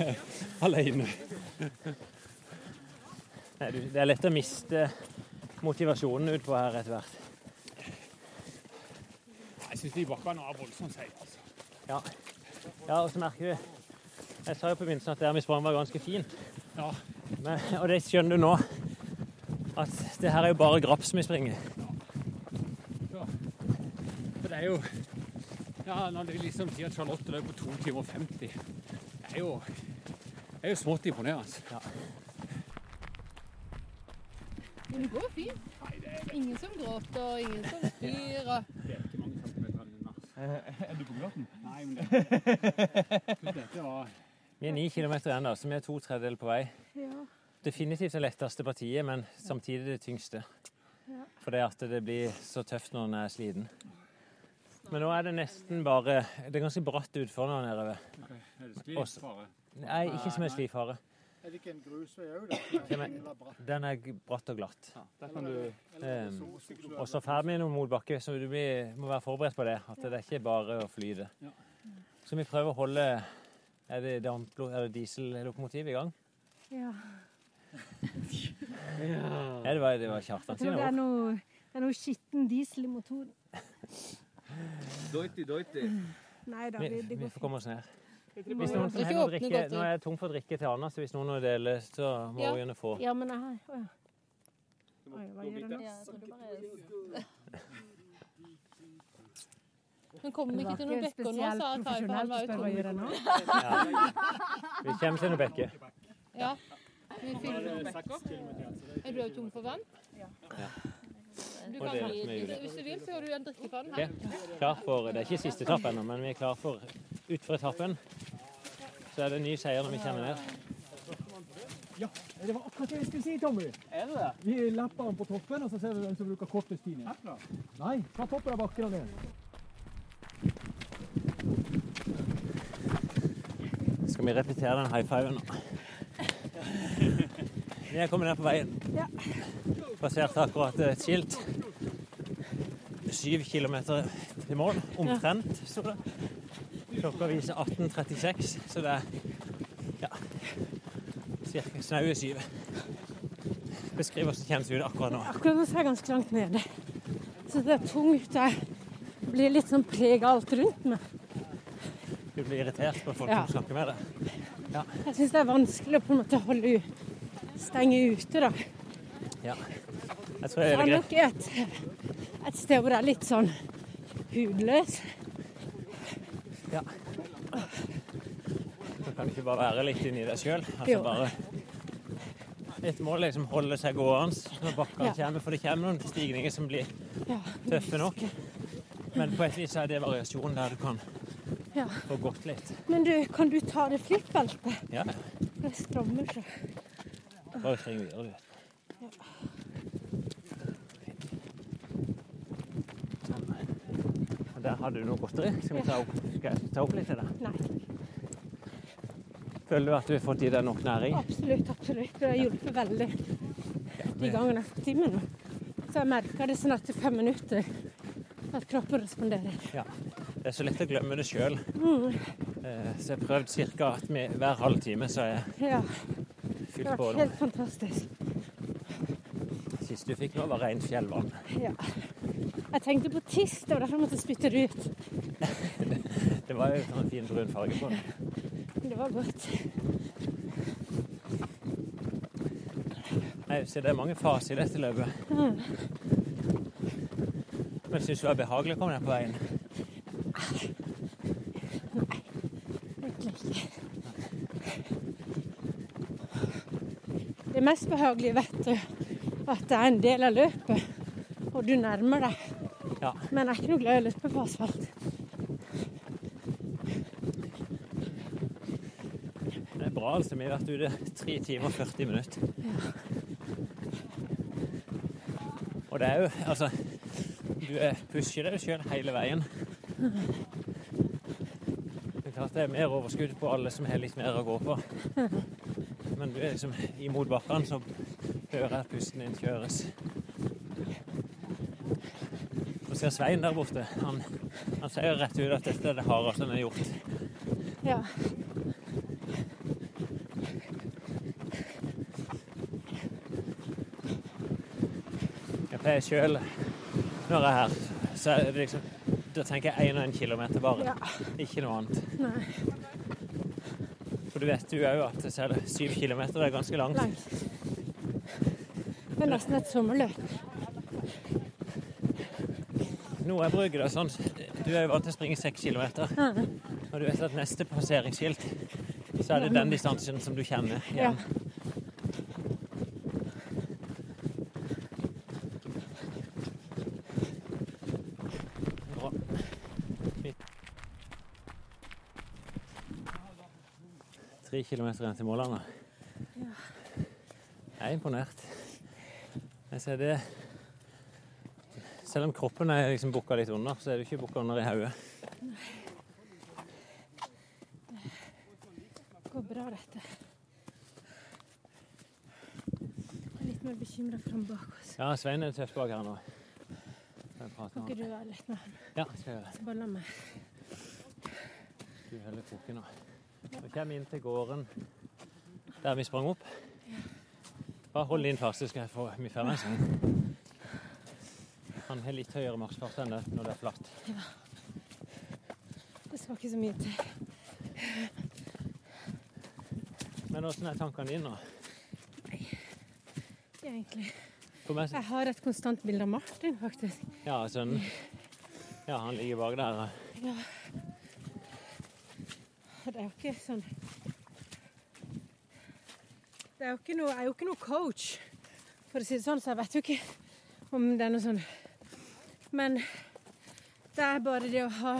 alene. Nei, du, det er lett å miste motivasjonen utpå her etter hvert. Jeg syns de bakkene var voldsomt seige. Altså. Ja. ja, og så merker du Jeg sa jo på begynnelsen at der vi sprang var ganske fint. Ja. Men, og det skjønner du nå. At det her er jo bare graps vi springer. For det er jo Ja, når de liksom sier at Charlotte løper på 2 timer og 50, det er jo, det er jo smått imponerende. Ja. Men det går fint. Ingen gråter, ingen som spyr. og- Det er ikke mange centimeter enn. Er du på glatten? Nei, men det, dette var Vi er ni kilometer igjen, da, så vi er to tredjedeler på vei. Ja. Definitivt det letteste partiet, men samtidig det tyngste. Ja. Fordi at det blir så tøft når en er sliten. Men nå er det nesten bare Det er ganske bratt utfor nå nedover. Er det Også- Nei, ikke som en slifare. Er det ikke en grusvei òg, Ja, Den er bratt og glatt. Der kan du Um, og så får vi mot motbakke, så du blir, må være forberedt på det. At det er ikke bare å fly det. Så vi prøver å holde Er det, er det diesellokomotivet i gang? ja. Ja, det var, det var Kjartan sine det er ord. noe, det er noe skitten diesel i motoren. Doity, doity. Nei da, Vi, det, det vi får komme oss ned. Vi Hvis noen som Ikke har drikke, nå er jeg tom for drikke til Anna, så hvis noen vil dele, så må Ja. hun gjerne få. Ja, men jeg har Å ja. Oi, hva gjør jeg nå? Ja, jeg tror det bare Men kommer ikke til noen bekker nå, sa Kai, han var å jeg. Vi kommer til noen bekker. Ja. Vi fyller noen bekker. Er du tom for vann? Ja. Du kan er hvis, du vil, så har du en drikkepann her. her. Klar for, Det er ikke siste etappe ennå, men vi er klar for utfor etappen. Så er det en ny seier når vi kommer ned. Ja, det var akkurat det jeg skulle si, Tommy. Er det det? Vi lapper den på toppen, og så ser vi hvem som bruker kortest tid ned. Nei, fra toppen av bakken og ned. Skal vi repetere den high fiven nå? Vi er kommet ned på veien. Ja. Passerte akkurat et skilt. Syv kilometer til mål. Omtrent, sto det. Klokka viser 18.36, så det er ja, cirka snaue syv. Beskriv hvordan det kjennes ut akkurat nå. Akkurat nå er jeg ganske langt nede. Så det er tungt. Jeg blir litt sånn prega alt rundt meg. Du blir irritert på folk Ja. som snakker med deg. Jeg syns det er vanskelig å på en måte holde u stenge ute, da. Ja. Jeg tror det jeg er er greit. nok et, et sted hvor det er litt sånn hudløs. Ja. Så kan ikke bare være litt inni deg sjøl. Altså bare Et mål er liksom holde seg gående når bakkene Ja. kommer, for det kommer noen stigninger som blir Ja, tøffe nok. Men på et vis er det variasjon der du kan Ja. få gått litt. Men du, kan du ta det flippbeltet? Ja, Det strammer så. Bare spring videre, du. Sånn. Og Der har du noe godteri. Skal vi ta opp, skal jeg ta opp litt til deg? Nei. Føler du at du har fått i deg nok næring? Absolutt, absolutt. Det har hjulpet veldig de gangene jeg har fått i meg noe. Så jeg merker det sånn etter fem minutter at kroppen responderer. Ja. Det er så lett å glemme det sjøl. Mm. Så jeg har prøvd ca. hver halvtime så er jeg Ja, det fylt har på. Det var helt fantastisk. Sist du fikk nå, var rent fjellvann. Ja. Jeg tenkte på tiss, det var derfor jeg måtte spytte det ut. Det var jo sånn fin brun farge på det. Det var godt. Nei, så det er mange faser i dette løpet. Men syns du det var behagelig å komme deg på veien? Egentlig ikke. Det mest behagelige vet du, at det er en del av løpet, og du nærmer deg. Ja. Men jeg er ikke noe glad i å løpe på asfalt. Det er bra, altså. Vi har vært ute 3 timer og 40 minutter. Og det er jo Altså, du er- pusher deg sjøl hele veien. Det er klart det er mer overskudd på alle som har litt mer å gå på. Men du er liksom imot bakkene, så hører jeg pusten din kjøres. Og ser Svein der borte. Han, han sier rett ut at dette er det hardeste han har gjort. Ja. Jeg pleier sjøl, når jeg er her, så er det liksom Da tenker jeg 1 og 1 kilometer bare. Ja. Ikke noe annet. Nei. Du vet jo òg at selv syv kilometer er ganske langt. Langt. Det er nesten et sommerløp. Nå er det sånn Du er jo vant til å springe seks kilometer. Ja. Og du vet at neste passeringsskilt, så er det den distansen som du kjenner igjen. Bra. Fint. Kilometer igjen til Målanda. Jeg er imponert. Jeg ser det Selv om kroppen er liksom bukka litt under, så er du ikke bukka under i hodet. Det går bra, dette. Jeg er litt mer bekymra fram bak oss. Ja, Svein er tøff bak her nå. Skal Kan ikke du være litt med han? Ja, skal jeg gjøre. Så bare la meg. Du holder koken nå. Kommer inn til gården der vi sprang opp. Bare hold din fast, så skal jeg få mye sånn. Han har litt høyere maksfart enn det når det er flatt. Ja. Det skal ikke så mye til. Men åssen er tankene dine nå? Egentlig. For meg, Jeg har et konstant bilde av Martin, faktisk. ja, sønnen Ja, han ligger bak der. Ja. Det er jo ikke sånn Det er jo ikke noe, jeg er jo ikke noe coach, for å si det sånn, så jeg vet jo ikke om det er noe sånn Men det er bare det å ha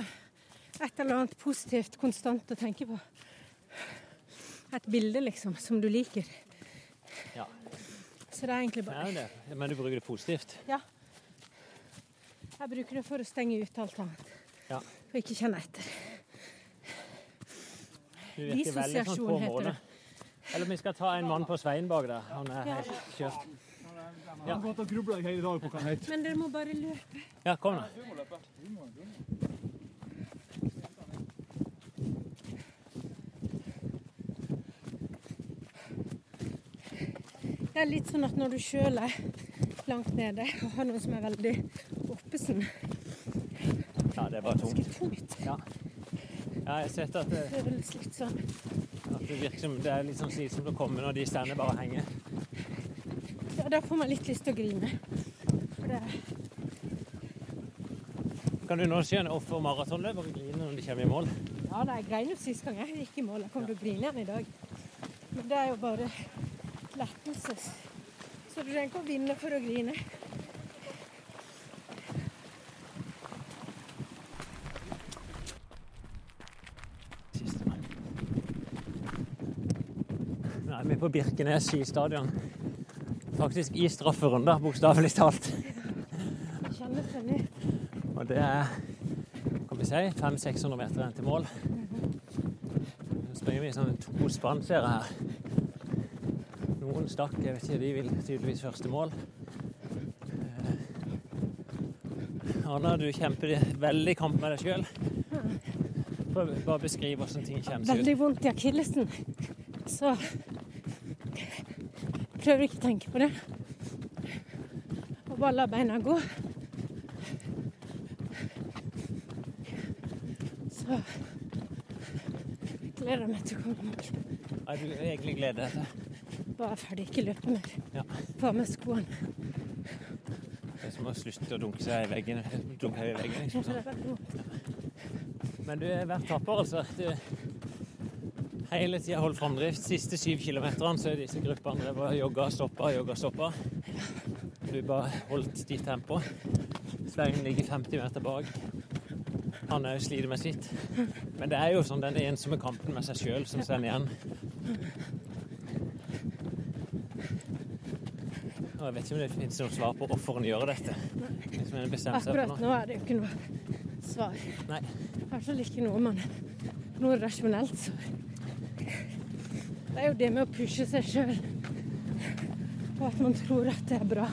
et eller annet positivt konstant å tenke på. Et bilde, liksom, som du liker. Ja. Så det er egentlig Det bare er det. Men du bruker det positivt. Ja. Jeg bruker det for å stenge ut alt annet. Ja. Og ikke kjenne etter. Du virker veldig sånn Dissosiasjon på heter det. Eller om vi skal ta en mann på Svein bak der. Han er helt kjørt. Heter. Men dere må bare løpe. Ja, kom da. Det er litt sånn at når du sjøl er langt nede og har noen som er veldig oppesen Ja, det bare tungt. Ganske tungt. Ja. Ja, jeg har sett at det, Det føles litt sånn. at det virker som det er litt sånn slitsomt å komme når de stender bare henger. Ja, da får man litt lyst til å grine. For det er Kan du nå skjønne hvorfor maratonløpere griner når de kommer i mål? Ja, da, jeg grein jo sist gang jeg gikk i mål. Jeg kommer til å grine igjen i dag. Men det er jo bare lettelse. Så du trenger ikke å vinne for å grine. vi på Birkenes skistadion. Faktisk i strafferunde, bokstavelig talt. Og det er kan vi si, 500-600 meter igjen til mål. Nå springer vi i sånn to spann, ser jeg her. Noen stakk, jeg vet ikke, de vil tydeligvis første mål. Eh, Anna, du kjemper veldig kamp med deg sjøl. Bare beskriv hvordan ting kjennes ut. Veldig vondt i akillesen. Så prøver ikke å tenke på det. Og bare la beina gå. Så gleder jeg meg til å komme meg. Har du egentlig gleder deg til Bare ferdig, ikke løpe mer. Ja. Få med skoene. Det er som å slutte å dunke seg i veggen. Dunke i veggen liksom. Men du er vært tapper, altså. Du hele tida holdt framdrift. Siste syv kilometerne så er disse gruppene drevet og jogga, stoppa, jogga, stoppa. Du bare holdt ditt tempo. Svein ligger 50 meter bak. Han òg sliter med sitt. Men det er jo sånn den ensomme kampen med seg sjøl som sender igjen. Og jeg vet ikke om det finnes noe svar på hvorfor en gjør dette. Akkurat nå er det jo ikke noe svar. Nei. Kanskje ikke noe man noe rasjonelt svar. Er jo det med å pushe seg sjøl. Og at man tror at det er bra.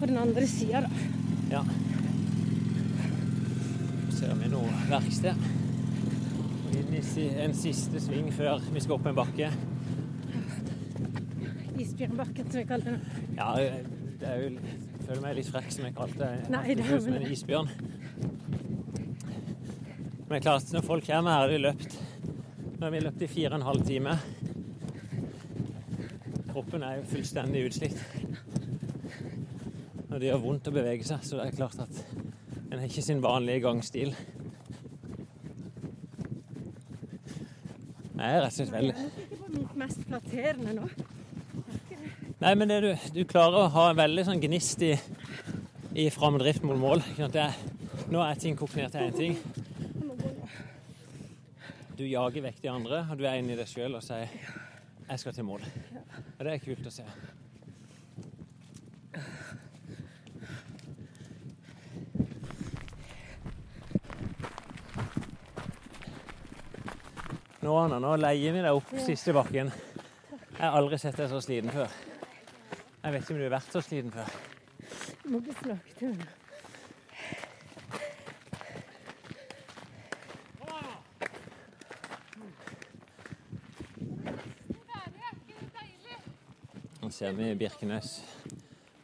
På den andre sida, da. Ja. Ser vi noe verksted. Og Inn i en siste sving før vi skal opp en bakke. Isbjørnbakken, som vi kaller det. Ja, det er jo Jeg føler meg litt frekk som jeg kalte det. Nei, det er Som en isbjørn. Men klart, når folk kommer her, har de løpt Nå har vi løpt i fire og en halv time. Kroppen er jo fullstendig utslitt. Og det gjør vondt å bevege seg, så det er klart at en har ikke sin vanlige gangstil. Jeg er rett og slett veldig ikke på mitt mest flatterende nå. Nei, men du, du klarer å ha en veldig sånn gnist i, i framdrift mot mål. Er, nå er ting kokt ned til én ting. Du jager vekk de andre, og du er inni deg sjøl og sier 'jeg skal til mål'. Og det er kult å se. Nå, Anna, nå leier vi deg opp siste bakken. Jeg har aldri sett deg så sliten før. Jeg vet ikke om du har vært så sliten før. Jeg må ikke snakke til henne. Nå ser vi Birkenes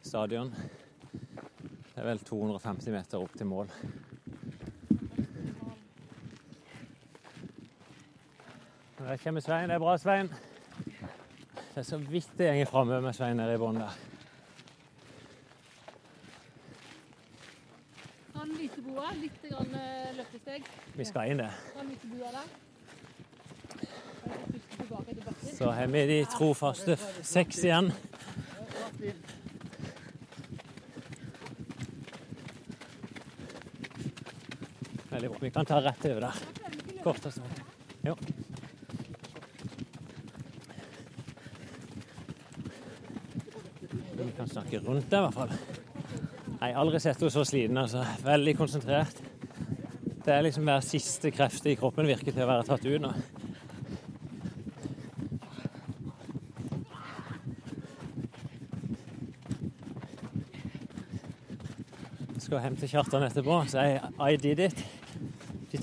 stadion. Det er vel 250 meter opp til mål. Der kommer Svein. Det er bra, Svein. Det er så vidt det går framover med Svein nede i bånn der. Han boa. litt grann eh, løftesteg. Vi skal inn det. Han der. Så har vi de trofaste seks igjen. Vi kan ta rett over der. Kortest vei. Jo. Vi kan snakke rundt det, i hvert fall. Nei, aldri sett henne så sliten. altså. Veldig konsentrert. Det er liksom hver siste kreft i kroppen virker til å være tatt ut nå. skal hente Kjartan etterpå, så jeg I did it.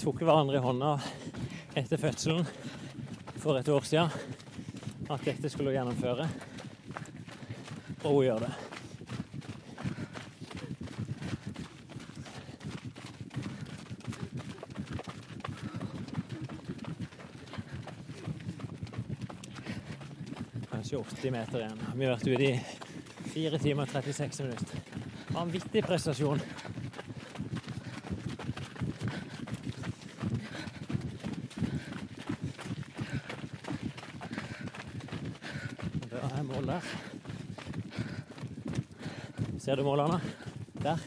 Tok hverandre i hånda etter fødselen for et år siden. At dette skulle gjennomføre. Og hun gjør det. Kanskje 80 meter igjen. Vi har vært ute i 4 timer og 36 minutter. Vanvittig prestasjon. her. Ser du målerne? Der.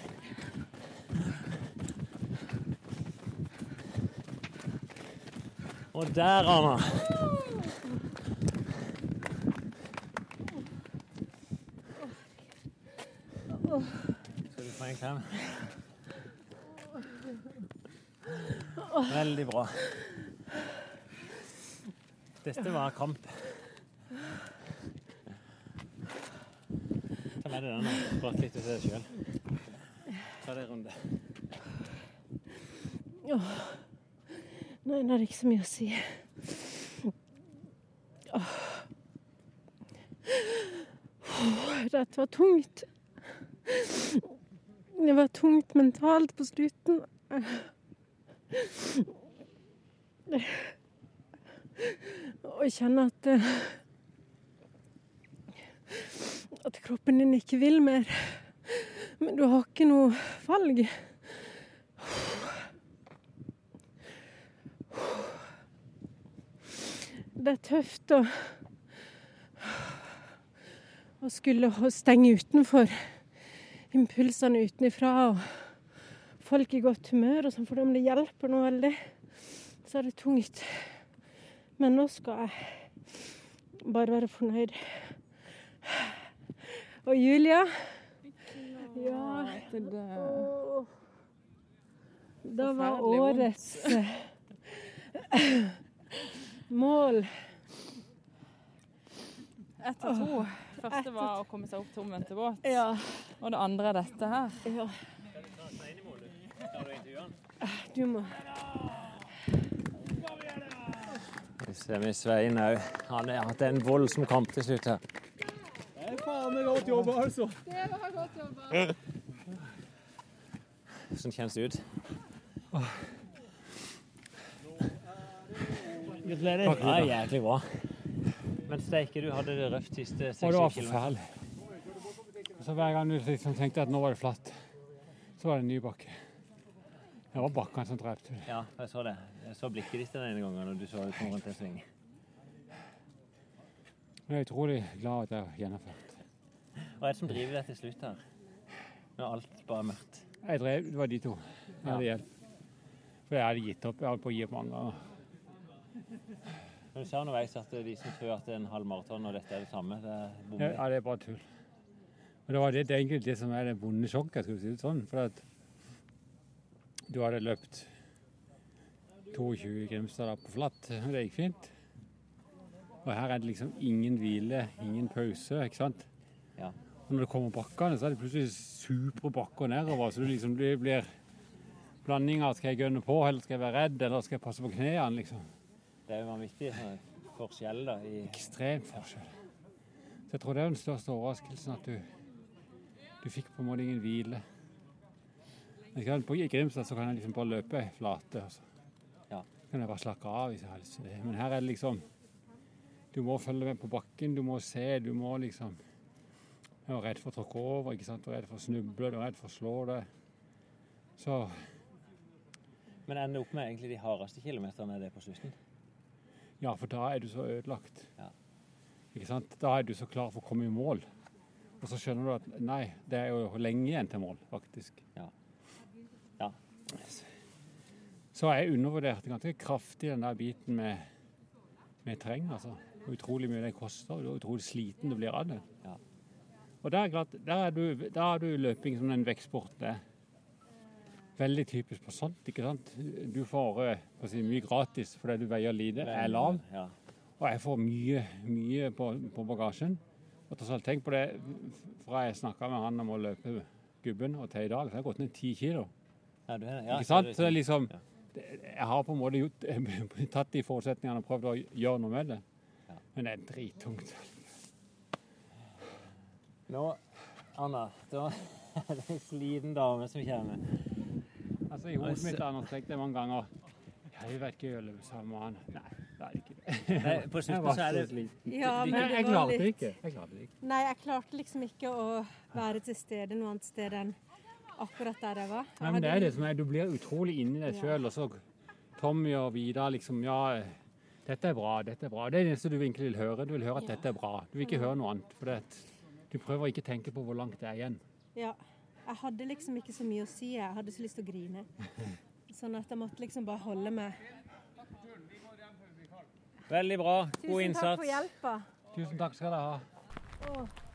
Og der, Arna. Skal du få en klem? Veldig bra. Dette var kamp. Den prat litt til deg sjøl. Ta deg en runde. Åh. Nå er det ikke så mye å si. Dette var tungt. Det var tungt mentalt på slutten. Og jeg kjenner at eh, At kroppen din ikke vil mer. Men du har ikke noe valg. Det er tøft å å skulle stenge utenfor impulsene utenfra og folk i godt humør og sånn, for om det hjelper noe veldig, så er det tungt. Men nå skal jeg bare være fornøyd. Og Julia Ja. det Da var årets eh, mål Ett av to. Første var å komme seg opp til omvendte båt. Ja. Og det andre er dette her. Ja. Du må Vi ser med Svein òg. Han har hatt en voldsom kamp til slutt her. Det er faen meg godt jobba, altså. Det var godt jobba. Hvordan kjennes det ut? Gratulerer. Ja, jæklig bra. Men steike, du hadde det røft siste 60 km. det var 6-7 forferdelig. Så hver gang du liksom tenkte at nå var det flatt, så var det en ny bakke. Det var bakkene som drepte deg. Ja, jeg så det. Jeg så blikket ditt den ene gangen når du så ut rundt en sving. Men jeg er utrolig glad at jeg gjennomførte. gjennomført. Hva er det som driver deg til slutt her? Når alt bare er mørkt. Jeg drev, det var de to. Ja. Det. For jeg hadde gitt opp. Jeg holdt på å gi opp mange ganger. Men du sa underveis at de som tror at det er en halv maraton og dette er det samme, det er bombe. bommer. ja, det er bare tull. Og det var det, det er egentlig det som er det vonde sjokket, skal vi si det sånn. For at du hadde løpt 22 i Grimstad på flatt, og det gikk fint. Og her er det liksom ingen hvile, ingen pause, ikke sant? Ja. Når det kommer bakkene, så er det plutselig supre bakker nedover, så du liksom det blir blanding av skal jeg gønne på, eller skal jeg være redd, eller skal jeg passe på knærne, liksom. Det er jo vanvittig sånn forskjell da. I, Ekstrem forskjell. Så jeg tror det er den største overraskelsen at du, du fikk på en måte ingen hvile. Sant? På Grimstad så kan jeg liksom bare løpe flate. Altså. Ja. kan jeg bare slakke av hvis jeg har lyst til det. Men her er det liksom Du må følge med på bakken, du må se, du må liksom Jeg var redd for å tråkke over, ikke sant? Du er redd for å snuble, du er redd for å slå det. Så men ender opp med egentlig de hardeste kilometerne det på slutten. Ja, for da er du så ødelagt. Ja. Ikke sant? Da er du så klar for å komme i mål. Og så skjønner du at nei, det er jo lenge igjen til mål, faktisk. Ja. Ja. Så jeg undervurderte ganske kraftig den der biten med, med terreng, altså. Utrolig mye det koster, og utrolig sliten du blir av det. Ja. Og der er, klart, der er, du, der er du løping som en vektsport. Er veldig typisk på sånt, ikke sant. Du får eh, si, mye gratis fordi du veier lite, er lav. Ja. Og jeg får mye, mye på, på bagasjen. Og tross alt, tenk på det, fra jeg snakka med han om å løpe gubben, og til i dag, så har jeg gått ned ti kilo. Ja, du er, ja, ikke sant? så Så det er liksom Jeg har på en måte gjort, tatt de forutsetningene og prøvd å gjøre noe med det. Men det er drittungt. Nå, Anna, da er det en sliten dame som kommer. Altså, I hodet mitt har jeg tenkt det mange ganger. Jeg vet ikke løpe sammen med han. Nei, det er ikke det. Nei, på slutten så er det sliten. Ja, men det jeg var klarte det litt ikke. Jeg klarte det ikke. Nei, jeg klarte liksom ikke å være til stede noe annet sted enn akkurat der jeg var. Jeg Nei, men det er det som er, Du blir utrolig inni deg sjøl, og så Tommy og Vidar liksom Ja, dette er bra, dette er bra. Det er det eneste du egentlig vil høre. Du vil høre at dette er bra. Du vil ikke høre noe annet. For det, at du prøver ikke å tenke på hvor langt det er igjen. Ja. Jeg hadde liksom ikke så mye å si. Jeg hadde så lyst til å grine. Sånn at jeg måtte liksom bare holde meg. veldig bra. God innsats. Tusen takk for hjelpa. Tusen takk skal dere ha. Åh.